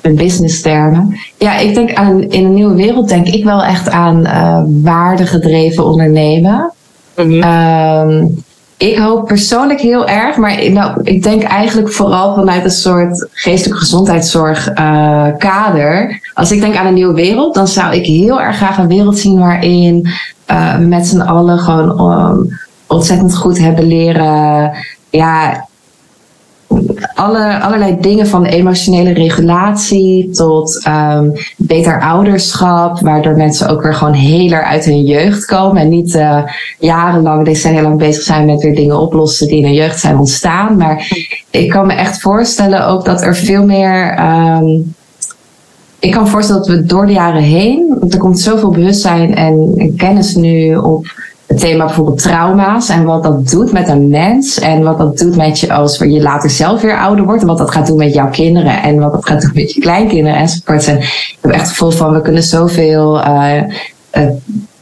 in businesstermen. Ja, ik denk aan in een nieuwe wereld denk ik wel echt aan uh, waardegedreven ondernemen. Mm -hmm. um, ik hoop persoonlijk heel erg, maar nou, ik denk eigenlijk vooral vanuit een soort geestelijke gezondheidszorg uh, kader. Als ik denk aan een nieuwe wereld, dan zou ik heel erg graag een wereld zien waarin uh, we met z'n allen gewoon um, ontzettend goed hebben leren ja, alle, allerlei dingen van emotionele regulatie tot um, beter ouderschap, waardoor mensen ook weer gewoon heler uit hun jeugd komen en niet uh, jarenlang, decennia lang bezig zijn met weer dingen oplossen die in hun jeugd zijn ontstaan. Maar ik kan me echt voorstellen ook dat er veel meer. Um, ik kan me voorstellen dat we door de jaren heen, er komt zoveel bewustzijn en kennis nu op het thema bijvoorbeeld trauma's en wat dat doet met een mens en wat dat doet met je als je later zelf weer ouder wordt en wat dat gaat doen met jouw kinderen en wat dat gaat doen met je kleinkinderen enzovoort. En ik heb echt het gevoel van we kunnen zoveel uh, uh,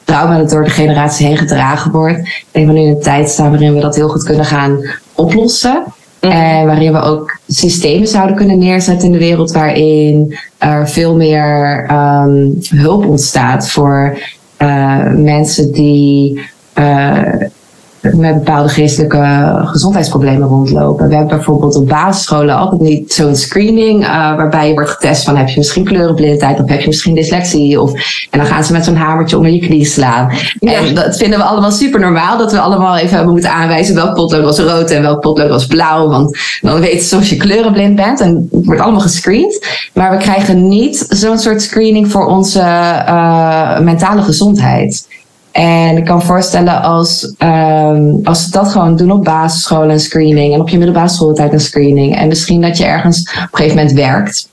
trauma dat door de generatie heen gedragen wordt. Ik denk dat we nu in een tijd staan waarin we dat heel goed kunnen gaan oplossen. En waarin we ook systemen zouden kunnen neerzetten in de wereld waarin er veel meer um, hulp ontstaat voor uh, mensen die met bepaalde geestelijke gezondheidsproblemen rondlopen. We hebben bijvoorbeeld op basisscholen altijd niet zo'n screening uh, waarbij je wordt getest van heb je misschien kleurenblindheid of heb je misschien dyslexie of en dan gaan ze met zo'n hamertje onder je knie slaan. Ja. En dat vinden we allemaal super normaal dat we allemaal even hebben moeten aanwijzen welk potlood was rood en welk potlood was blauw, want dan weten ze of je kleurenblind bent en het wordt allemaal gescreend. Maar we krijgen niet zo'n soort screening voor onze uh, mentale gezondheid. En ik kan voorstellen als, um, als ze dat gewoon doen op basisschool een screening en op je middelbare schooltijd een screening. En misschien dat je ergens op een gegeven moment werkt.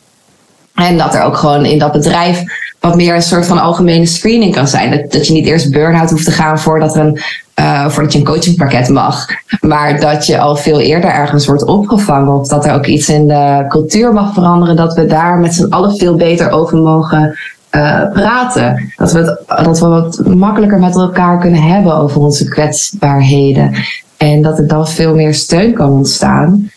En dat er ook gewoon in dat bedrijf wat meer een soort van algemene screening kan zijn. Dat, dat je niet eerst burn-out hoeft te gaan voordat, een, uh, voordat je een coachingpakket mag. Maar dat je al veel eerder ergens wordt opgevangen. Of dat er ook iets in de cultuur mag veranderen. Dat we daar met z'n allen veel beter over mogen uh, praten. Dat we, dat we wat makkelijker met elkaar kunnen hebben over onze kwetsbaarheden. En dat er dan veel meer steun kan ontstaan.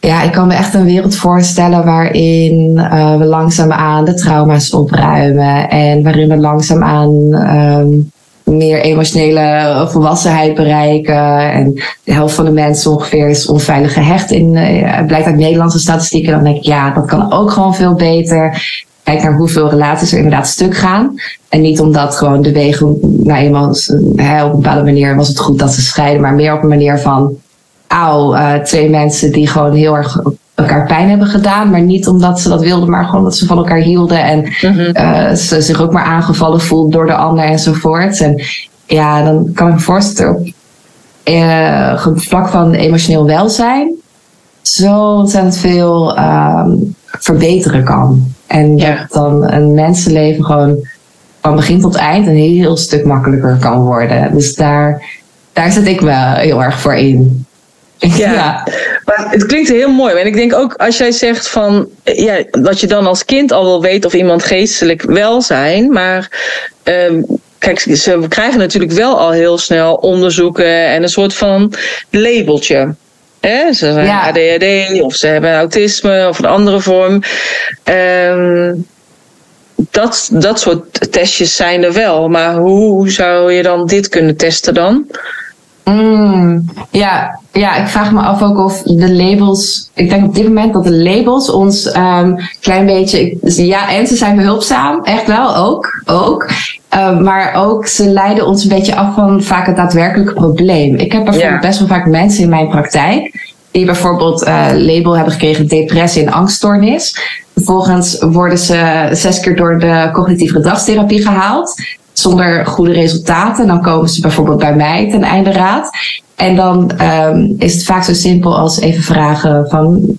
Ja, ik kan me echt een wereld voorstellen waarin uh, we langzaamaan de trauma's opruimen. En waarin we langzaamaan um, meer emotionele volwassenheid bereiken. En de helft van de mensen ongeveer is onveilig gehecht. In, uh, blijkt uit Nederlandse statistieken. Dan denk ik, ja, dat kan ook gewoon veel beter kijk naar hoeveel relaties er inderdaad stuk gaan. En niet omdat gewoon de wegen, nou eenmaal hè, op een bepaalde manier was het goed dat ze scheiden, maar meer op een manier van, auw, uh, twee mensen die gewoon heel erg elkaar pijn hebben gedaan, maar niet omdat ze dat wilden, maar gewoon omdat ze van elkaar hielden en -hmm. uh, ze zich ook maar aangevallen voelden door de ander enzovoort. En ja, dan kan ik me voorstellen op uh, vlak van emotioneel welzijn zo ontzettend veel um, verbeteren kan. En ja. dat dan een mensenleven gewoon van begin tot eind een heel stuk makkelijker kan worden. Dus daar, daar zet ik me heel erg voor in. Ja, ja, maar het klinkt heel mooi. En ik denk ook als jij zegt van ja, dat je dan als kind al wel weet of iemand geestelijk wel zijn, maar um, kijk, ze krijgen natuurlijk wel al heel snel onderzoeken en een soort van labeltje. Hè? Ze zijn ja. ADHD of ze hebben autisme of een andere vorm. Um, dat, dat soort testjes zijn er wel. Maar hoe zou je dan dit kunnen testen dan? Mm, ja, ja, ik vraag me af ook of de labels. Ik denk op dit moment dat de labels ons een um, klein beetje. Ja, en ze zijn behulpzaam, echt wel ook. ook. Uh, maar ook ze leiden ons een beetje af van vaak het daadwerkelijke probleem. Ik heb bijvoorbeeld ja. best wel vaak mensen in mijn praktijk die bijvoorbeeld uh, label hebben gekregen depressie en angststoornis. Vervolgens worden ze zes keer door de cognitieve gedragstherapie gehaald. zonder goede resultaten. Dan komen ze bijvoorbeeld bij mij ten einde raad. En dan um, is het vaak zo simpel als even vragen van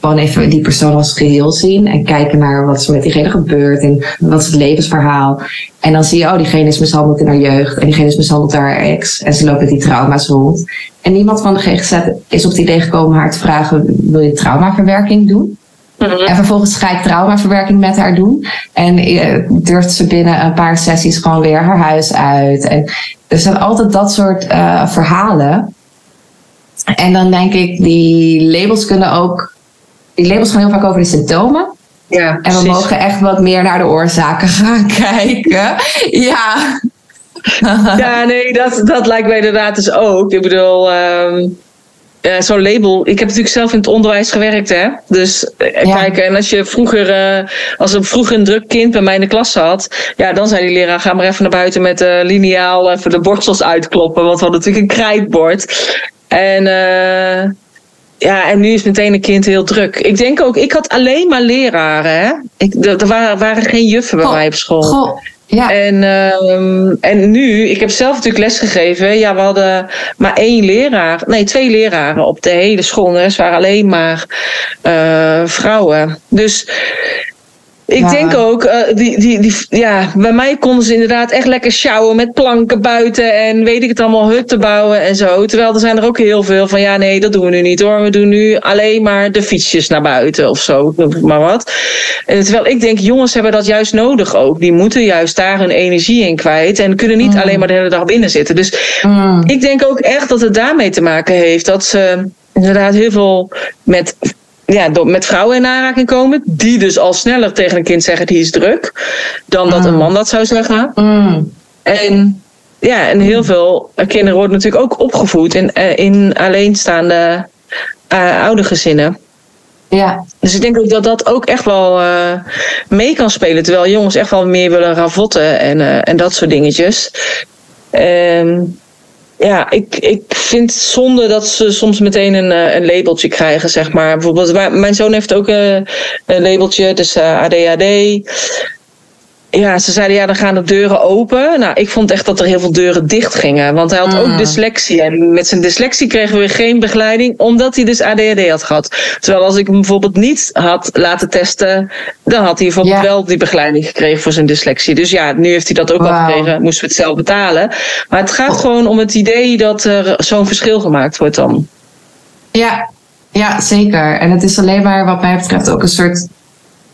gewoon even die persoon als geheel zien en kijken naar wat er met diegene gebeurt en wat is het levensverhaal. En dan zie je, oh, diegene is mishandeld in haar jeugd en diegene is mishandeld door haar ex en ze loopt met die trauma's rond. En niemand van de GGZ is op het idee gekomen haar te vragen, wil je traumaverwerking doen? Mhm. En vervolgens ga ik traumaverwerking met haar doen. En uh, durft ze binnen een paar sessies gewoon weer haar huis uit. En er zijn altijd dat soort uh, verhalen. En dan denk ik, die labels kunnen ook die labels gaan heel vaak over de symptomen. Ja, en we mogen echt wat meer naar de oorzaken gaan kijken. Ja. ja, nee, dat, dat lijkt mij inderdaad dus ook. Ik bedoel, um, zo'n label. Ik heb natuurlijk zelf in het onderwijs gewerkt, hè. Dus uh, kijk, en als je vroeger, uh, als een vroeger een druk kind bij mij in de klas zat, ja, dan zei die leraar: ga maar even naar buiten met de lineaal even de borstels uitkloppen. Want we hadden natuurlijk een krijtbord. En uh, ja, en nu is meteen een kind heel druk. Ik denk ook, ik had alleen maar leraren. Hè? Ik, er waren, waren geen juffen bij mij op school. Goh. Ja. En, uh, en nu, ik heb zelf natuurlijk lesgegeven. Ja, we hadden maar één leraar. Nee, twee leraren op de hele school. Rest waren alleen maar uh, vrouwen. Dus ik denk ook, uh, die, die, die, ja, bij mij konden ze inderdaad echt lekker sjouwen met planken buiten en weet ik het allemaal, hutten bouwen en zo. Terwijl er zijn er ook heel veel van, ja nee, dat doen we nu niet hoor. We doen nu alleen maar de fietsjes naar buiten of zo, maar wat. En terwijl ik denk, jongens hebben dat juist nodig ook. Die moeten juist daar hun energie in kwijt en kunnen niet mm. alleen maar de hele dag binnen zitten. Dus mm. ik denk ook echt dat het daarmee te maken heeft dat ze inderdaad heel veel met ja, met vrouwen in aanraking komen. Die dus al sneller tegen een kind zeggen die is druk. Dan dat een mm. man dat zou zeggen. Mm. En ja, en heel veel kinderen worden natuurlijk ook opgevoed in, eh, in alleenstaande uh, oude gezinnen. Ja. Dus ik denk ook dat dat ook echt wel uh, mee kan spelen. Terwijl jongens echt wel meer willen ravotten en, uh, en dat soort dingetjes. Um, ja, ik, ik vind het zonde dat ze soms meteen een, eh, een labeltje krijgen, zeg maar. Bijvoorbeeld, mijn zoon heeft ook een, een labeltje, dus uh, ADHD ja, ze zeiden ja, dan gaan de deuren open. Nou, ik vond echt dat er heel veel deuren dicht gingen. Want hij had ook mm. dyslexie. En met zijn dyslexie kregen we geen begeleiding, omdat hij dus ADHD had gehad. Terwijl als ik hem bijvoorbeeld niet had laten testen, dan had hij bijvoorbeeld wel die begeleiding gekregen voor zijn dyslexie. Dus ja, nu heeft hij dat ook al gekregen, moesten we het zelf betalen. Maar het gaat gewoon om het idee dat er zo'n verschil gemaakt wordt dan. Ja, ja, zeker. En het is alleen maar, wat mij betreft, ook een soort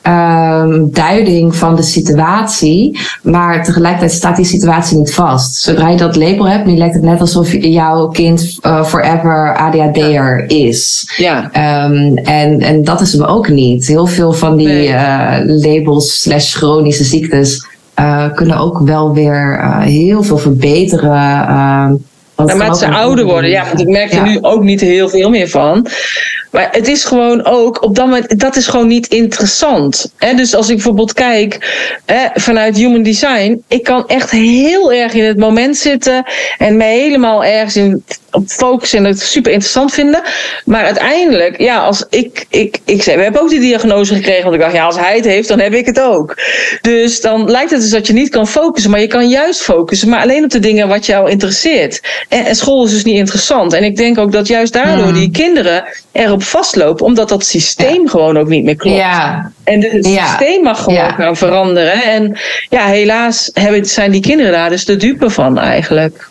um, duiding van de situatie. Maar tegelijkertijd staat die situatie niet vast. Zodra je dat label hebt, nu lijkt het net alsof jouw kind uh, forever ADHD'er is. Ja. Um, en, en dat is hem ook niet. Heel veel van die nee. uh, labels slash chronische ziektes uh, kunnen ook wel weer heel veel verbeteren. Ehm, Naarmate ze ouder worden, ja, want ik merk er nu ook niet heel veel meer van. Maar het is gewoon ook, op dat moment, dat is gewoon niet interessant. Hè? Dus als ik bijvoorbeeld kijk hè, vanuit human design, ik kan echt heel erg in het moment zitten en mij helemaal ergens in, op focussen en het super interessant vinden. Maar uiteindelijk, ja, als ik, ik, ik zei, we hebben ook die diagnose gekregen, want ik dacht, ja, als hij het heeft, dan heb ik het ook. Dus dan lijkt het dus dat je niet kan focussen, maar je kan juist focussen, maar alleen op de dingen wat jou interesseert. En, en school is dus niet interessant. En ik denk ook dat juist daardoor hmm. die kinderen erop vastlopen, omdat dat systeem gewoon ook niet meer klopt. Ja. En het systeem mag gewoon gaan veranderen. En ja, helaas hebben, zijn die kinderen daar dus de dupe van eigenlijk.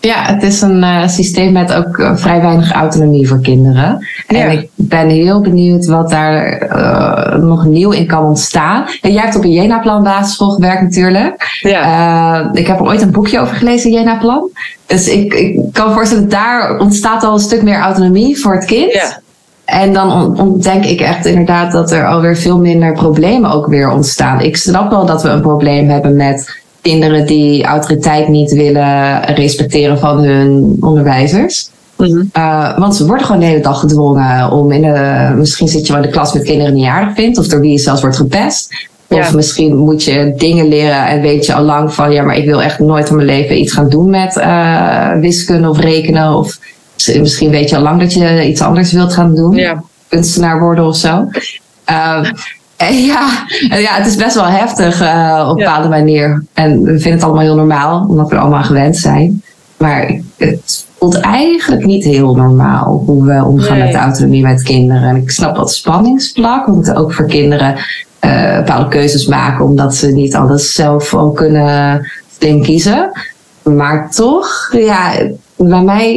Ja, het is een uh, systeem met ook uh, vrij weinig autonomie voor kinderen. En ik ben heel benieuwd wat daar uh, nog nieuw in kan ontstaan. En jij hebt op een Jena-plan basisschool gewerkt natuurlijk. Ja. ik heb er ooit een boekje over gelezen, Jena-plan. Dus ik, ik kan voorstellen, daar ontstaat al een stuk meer autonomie voor het kind. Ja. En dan ontdek ik echt inderdaad dat er alweer veel minder problemen ook weer ontstaan. Ik snap wel dat we een probleem hebben met kinderen die autoriteit niet willen respecteren van hun onderwijzers. Mhm. uh, want ze worden gewoon de hele dag gedwongen om in de. Misschien zit je wel in de klas met kinderen die je aardig vindt, of door wie je zelfs wordt gepest. Of misschien moet je dingen leren en weet je al lang van ja, maar ik wil echt nooit in mijn leven iets gaan doen met uh, wiskunde of rekenen. Of misschien weet je al lang dat je iets anders wilt gaan doen. Ja. Kunstenaar worden of zo. Uh, ja, ja, het is best wel heftig uh, op een bepaalde manier. En we vinden het allemaal heel normaal, omdat we er allemaal gewend zijn. Maar het voelt eigenlijk niet heel normaal hoe we omgaan met de autonomie met kinderen. En ik snap dat spanningsvlak. We moeten ook voor kinderen uh, bepaalde keuzes maken, omdat ze niet alles zelf al kunnen kiezen. Maar toch, ja, bij mij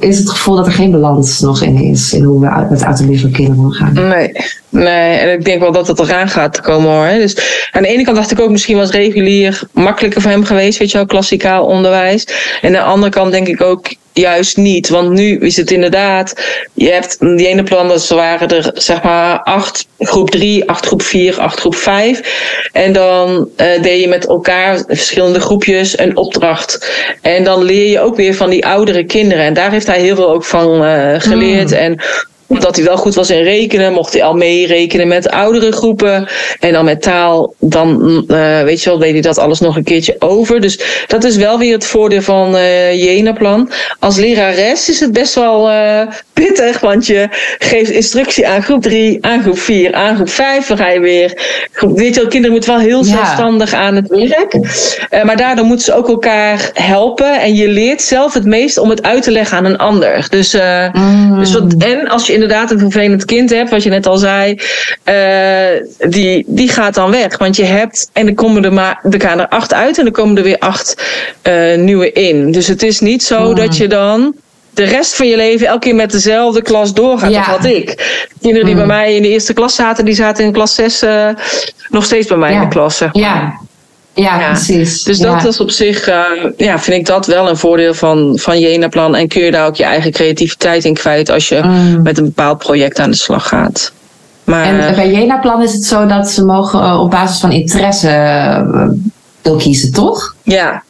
is het gevoel dat er geen balans nog in is in hoe we met autonomie van kinderen omgaan. Nee, nee, en ik denk wel dat het eraan gaat komen hoor. Dus aan de ene kant dacht ik ook misschien was regulier makkelijker voor hem geweest, weet je wel, klassikaal onderwijs. En aan de andere kant denk ik ook, juist niet. Want nu is het inderdaad, je hebt die ene plan, dat waren er zeg maar acht groep drie, acht groep vier, acht groep vijf. En dan uh, deed je met elkaar verschillende groepjes een opdracht. En dan leer je ook weer van die oudere kinderen. En daar heeft hij heel veel ook van uh, geleerd. Mm. En omdat hij wel goed was in rekenen, mocht hij al meerekenen met oudere groepen. En dan met taal, dan uh, weet je wel, deed hij dat alles nog een keertje over. Dus dat is wel weer het voordeel van uh, Jena-plan. Als lerares is het best wel uh, pittig, want je geeft instructie aan groep 3, aan groep 4, aan groep 5. Dan ga je weer. Weet je wel, kinderen moeten wel heel zelfstandig aan het werk. maar daardoor moeten ze ook elkaar helpen. En je leert zelf het meest om het uit te leggen aan een ander. Dus, mm. dus wat, en als je inderdaad een vervelend kind hebt, wat je net al zei, uh, die, die gaat dan weg. Want je hebt, en er komen er maar, er gaan er acht uit en er komen er weer acht uh, nieuwe in. Dus het is niet zo dat je dan de rest van je leven elke keer met dezelfde klas doorgaat. Ja. Dat had ik. De kinderen die bij mij in de eerste klas zaten, die zaten in klas 6 uh, nog steeds bij mij in de klas. Zeg maar. Ja. Ja, precies. Dus dat is op zich, uh, ja, vind ik dat wel een voordeel van, van Jena-plan. En kun je daar ook je eigen creativiteit in kwijt als je mm. met een bepaald project aan de slag gaat. Maar, en bij Jena-plan is het zo dat ze mogen uh, op basis van interesse uh, kiezen, toch? Ja,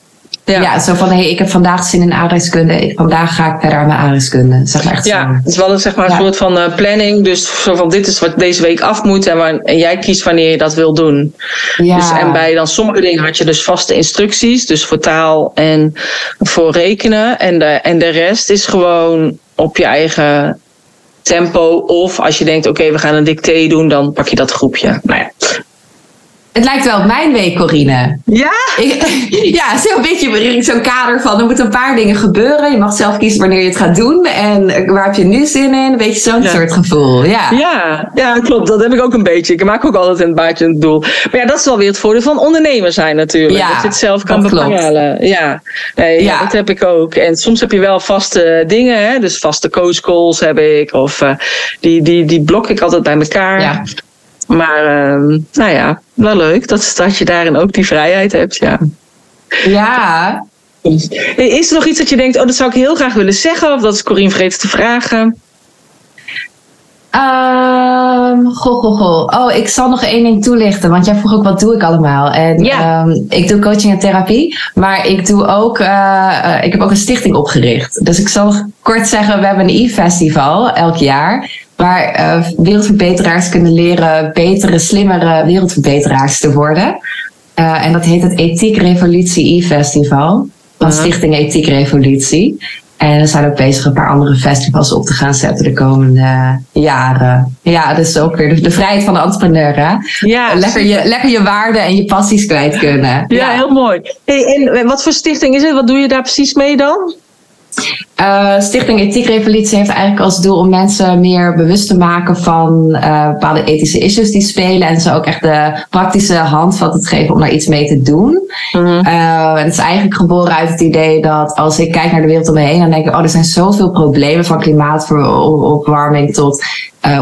ja. ja, zo van hey, ik heb vandaag zin in aardrijkskunde. Vandaag ga ik verder aan mijn aardrijkskunde. Zeg maar echt ja, zo. het is wel een, zeg maar, een soort van uh, planning. Dus zo van dit is wat deze week af moet. En, waar, en jij kiest wanneer je dat wil doen. Ja. Dus, en bij dan sommige dingen had je dus vaste instructies. Dus voor taal en voor rekenen. En de, en de rest is gewoon op je eigen tempo. Of als je denkt, oké, we gaan een dicté doen, dan pak je dat groepje. Nou ja, het lijkt wel op mijn week, Corine. Ja? Ik, ja, een beetje zo'n kader van er moeten een paar dingen gebeuren. Je mag zelf kiezen wanneer je het gaat doen. En waar heb je nu zin in? Een beetje zo'n soort gevoel. Ja. ja. Ja, klopt. Dat heb ik ook een beetje. Ik maak ook altijd een baardje een doel. Maar ja, dat is wel weer het voordeel van ondernemer zijn natuurlijk. Ja, dat je het zelf kan bepalen. Ja. Nee, ja. dat heb ik ook. En soms heb je wel vaste dingen. Hè? Dus vaste coach calls heb ik. Of uh, die, die, die blok ik altijd bij elkaar. Ja. Maar uh, nou ja, wel leuk dat, dat je daarin ook die vrijheid hebt. Ja. ja. Is er nog iets dat je denkt, oh, dat zou ik heel graag willen zeggen? Of dat is Corine vergeten te vragen? Um, goh, goh, goh. Oh, ik zal nog één ding toelichten. Want jij vroeg ook, wat doe ik allemaal? En ja. um, ik doe coaching en therapie. Maar ik doe ook, uh, ik heb ook een stichting opgericht. Dus ik zal kort zeggen, we hebben een e-festival elk jaar. Waar uh, wereldverbeteraars kunnen leren betere, slimmere wereldverbeteraars te worden. Uh, en dat heet het Ethiek Revolutie e-festival. Van Stichting Ethiek Revolutie. En we zijn ook bezig een paar andere festivals op te gaan zetten de komende jaren. Ja, dus ook weer de, de vrijheid van de entrepreneur. Hè? Ja, lekker, je, lekker je waarden en je passies kwijt kunnen. Ja, ja. heel mooi. Hey, en wat voor stichting is het? Wat doe je daar precies mee dan? Uh, Stichting Ethiek Revolutie heeft eigenlijk als doel om mensen meer bewust te maken van uh, bepaalde ethische issues die spelen. En ze ook echt de praktische handvatten te geven om daar iets mee te doen. Mm -hmm. uh, het is eigenlijk geboren uit het idee dat als ik kijk naar de wereld om me heen, dan denk ik, oh, er zijn zoveel problemen van klimaatopwarming tot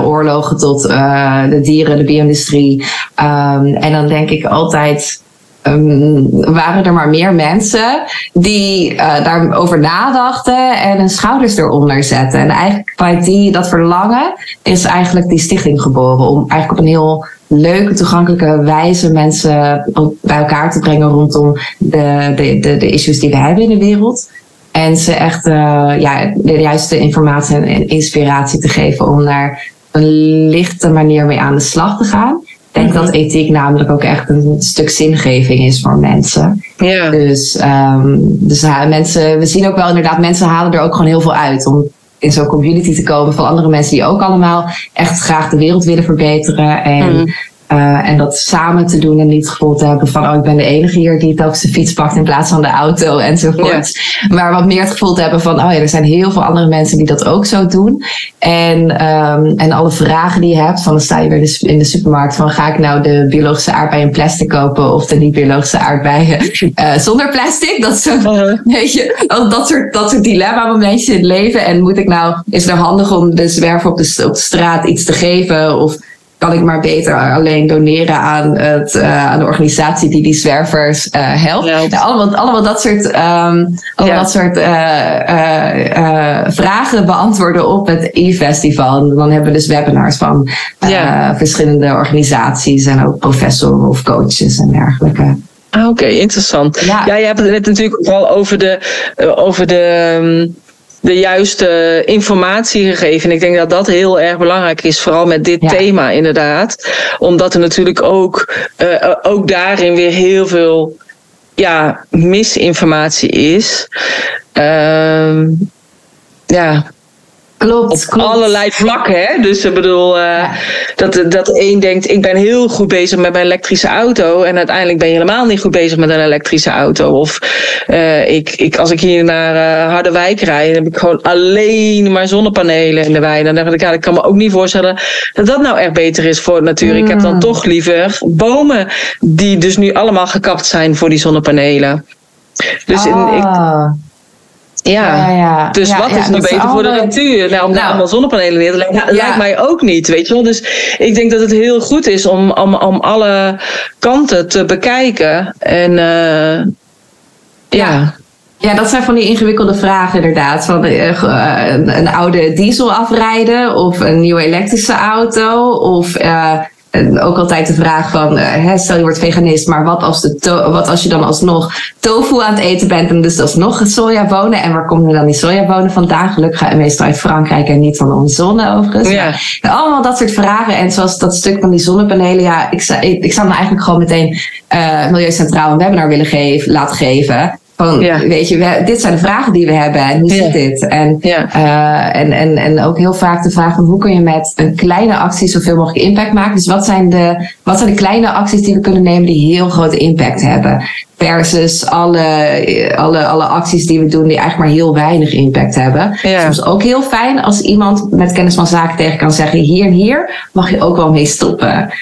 oorlogen, tot de dieren, de bio-industrie. Um, en dan denk ik altijd um, waren er maar meer mensen die uh, daarover nadachten en hun schouders eronder zetten. En eigenlijk bij die, dat verlangen is eigenlijk die stichting geboren. Om eigenlijk op een heel leuke, toegankelijke wijze mensen bij elkaar te brengen rondom de, de, de, de issues die we hebben in de wereld. En ze echt uh, ja, de juiste informatie en inspiratie te geven om daar een lichte manier mee aan de slag te gaan. Ik denk dat ethiek namelijk ook echt een stuk zingeving is voor mensen. Ja. Dus, um, dus mensen, we zien ook wel inderdaad, mensen halen er ook gewoon heel veel uit om in zo'n community te komen van andere mensen die ook allemaal echt graag de wereld willen verbeteren. En mm. En dat samen te doen en niet het gevoel te hebben van, oh, ik ben de enige hier die telkens de fiets pakt in plaats van de auto enzovoort. Ja. Maar wat meer het gevoel te hebben van, oh ja, er zijn heel veel andere mensen die dat ook zo doen. En, um, en alle vragen die je hebt, van dan sta je weer in de supermarkt van, ga ik nou de biologische aardbeien in plastic kopen of de niet-biologische aardbeien uh, zonder plastic? Dat, zo, uh-huh. dat soort, dat soort dilemma momentjes in het leven. En moet ik nou, is het nou handig om de zwerver op de, op de straat iets te geven of kan ik maar beter alleen doneren aan, het, uh, aan de organisatie die die zwervers uh, helpt. Nou, allemaal, allemaal dat soort, um, allemaal dat soort uh, vragen beantwoorden op het e-festival. Dan hebben we dus webinars van ja. verschillende organisaties en ook professoren of coaches en dergelijke. Ah, Oké, interessant. Ja. je hebt het net natuurlijk vooral over de, over de um, de juiste informatie gegeven. En ik denk dat dat heel erg belangrijk is, vooral met dit thema inderdaad. Omdat er natuurlijk ook, uh, ook daarin weer heel veel ja, misinformatie is. Uh, ja, Klopt, op allerlei vlakken. Hè? Dus ik bedoel, uh, dat, dat een denkt, ik ben heel goed bezig met mijn elektrische auto. En uiteindelijk ben je helemaal niet goed bezig met een elektrische auto. Of uh, ik, ik, als ik hier naar uh, Harderwijk rijd, dan heb ik gewoon alleen maar zonnepanelen in de wei. Dan denk ik, ja, ik kan me ook niet voorstellen dat dat nou echt beter is voor de natuur. Mm. Ik heb dan mm. toch liever bomen die dus nu allemaal gekapt zijn voor die zonnepanelen. Dus ah. in, ik, ja. ja, dus wat is nu beter voor de natuur? Nou, om nou, allemaal zonnepanelen neer te leggen, lijkt mij ook niet, weet je wel. Dus ik denk dat het heel goed is om, om, om alle kanten te bekijken. En uh, ja. Ja, dat zijn van die ingewikkelde vragen inderdaad. Van uh, een, een, oude diesel afrijden of een nieuwe elektrische auto of... Uh, ook altijd de vraag van, uh, stel je wordt veganist, maar wat als, de wat als je dan alsnog tofu aan het eten bent en dus alsnog sojabonen? En waar komen dan die sojabonen vandaan? Gelukkig meestal uit Frankrijk en niet van onze zon overigens. Ja. allemaal dat soort vragen. En zoals dat stuk van die zonnepanelen, ja, ik zou, ik, ik zou me eigenlijk gewoon meteen uh, Milieucentraal een webinar willen geven, laten geven. Van, weet je, dit zijn de vragen die we hebben en hoe zit dit? En, ja. uh, en, en, en ook heel vaak de vraag van hoe kun je met een kleine actie zoveel mogelijk impact maken? Dus wat zijn, de, wat zijn de kleine acties die we kunnen nemen die heel grote impact hebben? Versus alle, alle, alle acties die we doen die eigenlijk maar heel weinig impact hebben. Ja. Soms ook heel fijn als iemand met kennis van zaken tegen kan zeggen: hier en hier mag je ook wel mee stoppen.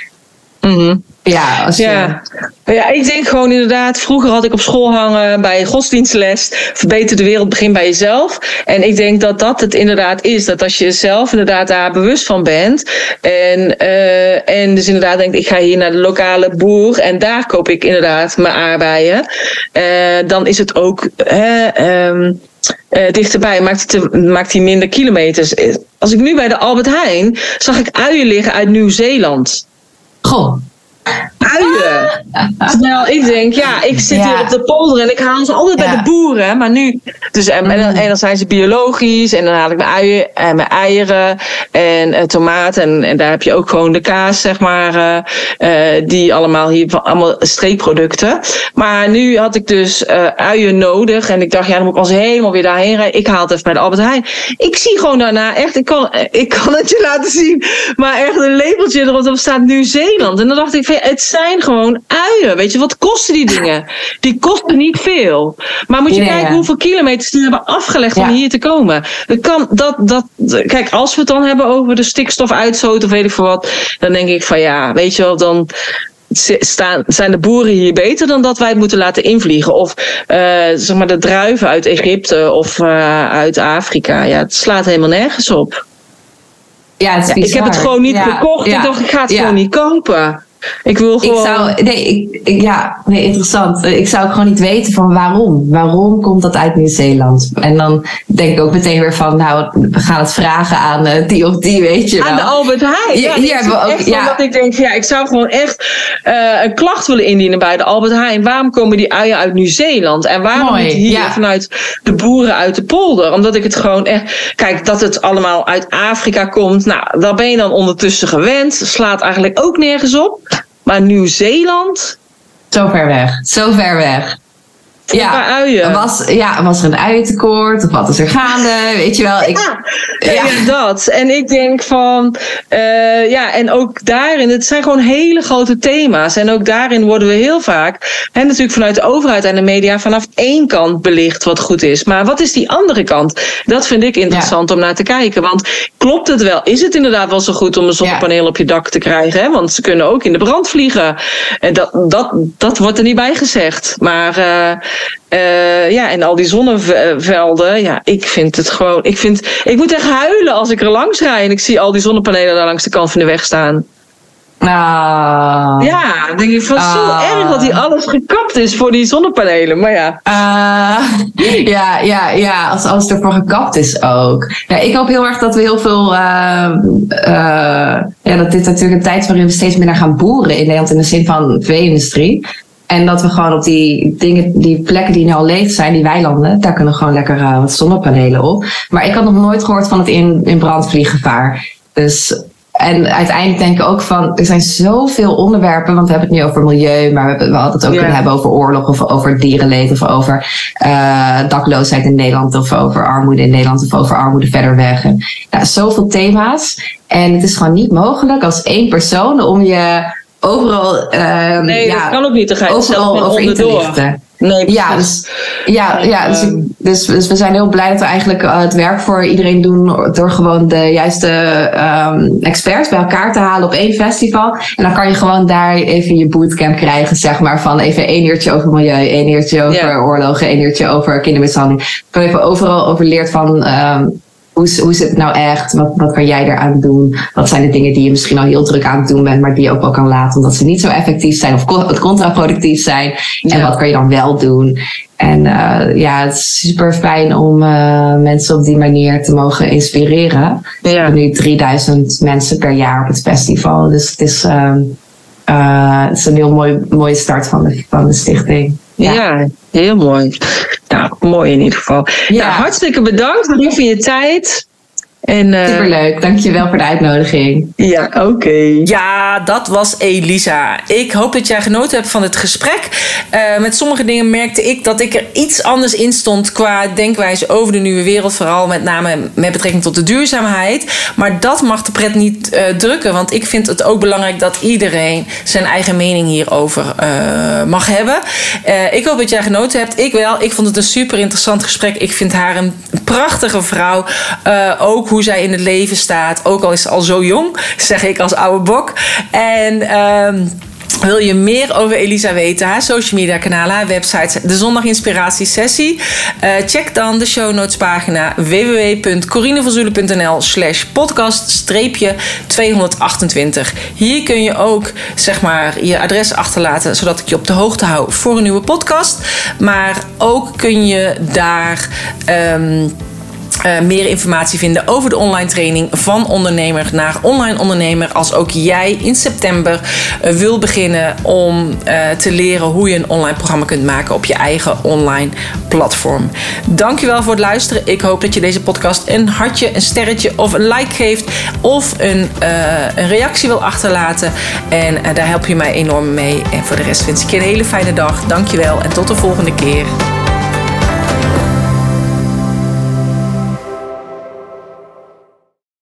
Mm ja, als ja. ja, ik denk gewoon inderdaad, vroeger had ik op school hangen bij godsdienstles, verbeter de wereld, begin bij jezelf. En ik denk dat dat het inderdaad is, dat als je zelf inderdaad daar bewust van bent en, uh, en dus inderdaad denkt, ik ga hier naar de lokale boer en daar koop ik inderdaad mijn aardbeien, uh, dan is het ook... Uh, uh, dichterbij, maakt hij, maakt hij minder kilometers. Als ik nu bij de Albert Heijn zag ik uien liggen uit Nieuw-Zeeland. Goh uien. Terwijl ik denk, ja, ik zit hier op de polder en ik haal ze altijd bij de boeren. Maar nu, dus, en, en, dan, mm. zijn ze biologisch en dan haal ik mijn uien en mijn eieren en uh, tomaten. En, en daar heb je ook gewoon de kaas, zeg maar, uh, uh, die allemaal hier, allemaal streekproducten. Maar nu had ik dus uien nodig en ik dacht, ja, dan moet ik als helemaal weer daarheen rijden. Ik haal het even bij de Albert Heijn. Ik zie gewoon daarna echt, ik kan, ik kan het je laten zien, maar echt een labeltje erop staat Nieuw-Zeeland. En dan dacht ik, het zijn gewoon uien. Weet je, wat kosten die dingen? Die kosten niet veel. Maar moet je kijken hoeveel kilometers die hebben afgelegd om hier te komen. Dat kan, dat, dat, kijk, als we het dan hebben over de stikstofuitstoot of weet ik veel wat, dan denk ik van ja, weet je wel, dan staan, zijn de boeren hier beter dan dat wij het moeten laten invliegen. Of uh, zeg maar de druiven uit Egypte of uh, uit Afrika. Ja, het slaat helemaal nergens op. Ja, het is ja, ik heb het gewoon niet gekocht. Ik dacht, ik ga het gewoon niet kopen. Ik wil gewoon. Ik zou, nee, ik, ja, nee, interessant. Ik zou ook gewoon niet weten van waarom. Waarom komt dat uit Nieuw-Zeeland? En dan denk ik ook meteen weer van, nou, we gaan het vragen aan uh, die of die, weet je. Wel. Aan de Albert Heijn. Ja, hier hebben we ook. Ja. Dat ik denk, ja, ik zou gewoon echt uh, een klacht willen indienen bij de Albert Heijn. Waarom komen die uien uit Nieuw-Zeeland? En waarom Mooi, niet hier ja. vanuit de boeren uit de polder? Omdat ik het gewoon echt. Kijk, dat het allemaal uit Afrika komt. Nou, daar ben je dan ondertussen gewend. Slaat eigenlijk ook nergens op. Maar Nieuw-Zeeland? Zo ver weg. Zo ver weg. Ja, uien. Was, ja, was er een uientekort? Of wat is er gaande? Weet je wel. Ik, ja, ja. dat. En ik denk van, uh, ja, en ook daarin, het zijn gewoon hele grote thema's. En ook daarin worden we heel vaak, en natuurlijk vanuit de overheid en de media, vanaf één kant belicht wat goed is. Maar wat is die andere kant? Dat vind ik interessant om naar te kijken. Want klopt het wel? Is het inderdaad wel zo goed om een zonnepaneel op je dak te krijgen? Hè? Want ze kunnen ook in de brand vliegen. En dat, dat, dat wordt er niet bij gezegd. Maar uh, uh, ja, en al die zonnevelden. Ja, ik vind het gewoon. Ik, vind, ik moet echt huilen als ik er langs rijd en ik zie al die zonnepanelen daar langs de kant van de weg staan. Ah. Ja, dan denk ik van zo ah. erg dat hij alles gekapt is voor die zonnepanelen. Maar ja. Uh, ja, ja, ja, als alles ervoor gekapt is ook. Ja, ik hoop heel erg dat we heel veel. Uh, uh, ja, dat dit natuurlijk een tijd is waarin we steeds meer gaan boeren in Nederland in de zin van vee-industrie. En dat we gewoon op die dingen, die plekken die nu al leeg zijn, die weilanden, daar kunnen gewoon lekker uh, wat zonnepanelen op. Maar ik had nog nooit gehoord van het in, in brandvlieggevaar. Dus en uiteindelijk denk ik ook van, er zijn zoveel onderwerpen, want we hebben het nu over milieu, maar we, hebben, we hadden het ook kunnen hebben over oorlog of over dierenleed of over uh, dakloosheid in Nederland of over armoede in Nederland of over armoede verder weg. En, ja, zoveel thema's. En het is gewoon niet mogelijk als één persoon om je overal. Uh, nee, ja, dat kan ook niet. Dan ga je overal over in te lichten. Nee, ja, dus, ja, ja dus, dus, dus, we zijn heel blij dat we eigenlijk uh, het werk voor iedereen doen door gewoon de juiste um, experts bij elkaar te halen op één festival. En dan kan je gewoon daar even je bootcamp krijgen, zeg maar, van even één uurtje over milieu, één uurtje over oorlogen, één uurtje over kindermishandeling. Dan even overal over leert van um, hoe, hoe zit het nou echt? Wat, wat kan jij eraan doen? Wat zijn de dingen die je misschien al heel druk aan het doen bent, maar die je ook wel kan laten omdat ze niet zo effectief zijn of contraproductief zijn? En wat kan je dan wel doen? En uh, ja, het is super fijn om uh, mensen op die manier te mogen inspireren. Ja. We hebben nu 3000 mensen per jaar op het festival. Dus het is, uh, het is een heel mooi, mooie start van de, van de stichting. Ja. ja. heel mooi. Nou, mooi in ieder geval. Ja. Nou, hartstikke bedankt voor je tijd. En, uh, Superleuk, dankjewel voor de uitnodiging. Ja, oké. Ja, dat was Elisa. Ik hoop dat jij genoten hebt van het gesprek. Uh, met sommige dingen merkte ik dat ik er iets anders in stond qua denkwijze over de nieuwe wereld. Vooral met name met betrekking tot de duurzaamheid. Maar dat mag de pret niet uh, drukken. Want ik vind het ook belangrijk dat iedereen zijn eigen mening hierover mag hebben. ik hoop dat jij genoten hebt. Ik wel. Ik vond het een super interessant gesprek. Ik vind haar een prachtige vrouw. ook hoe zij in het leven staat. Ook al is ze al zo jong, zeg ik als oude bok. En. Um, wil je meer over Elisa weten? Haar social media kanalen, haar website, de Zondag Inspiratie Sessie? Uh, check dan de show notes pagina www.corinevanzoelen.nl slash podcast 228. Hier kun je ook zeg maar je adres achterlaten, zodat ik je op de hoogte hou voor een nieuwe podcast. Maar ook kun je daar... Um, uh, meer informatie vinden over de online training van ondernemer naar online ondernemer. Als ook jij in september uh, wil beginnen om uh, te leren hoe je een online programma kunt maken op je eigen online platform. Dankjewel voor het luisteren. Ik hoop dat je deze podcast een hartje, een sterretje of een like geeft. Of een, een reactie wil achterlaten. En daar help je mij enorm mee. En voor de rest wens ik je een hele fijne dag. Dankjewel en tot de volgende keer.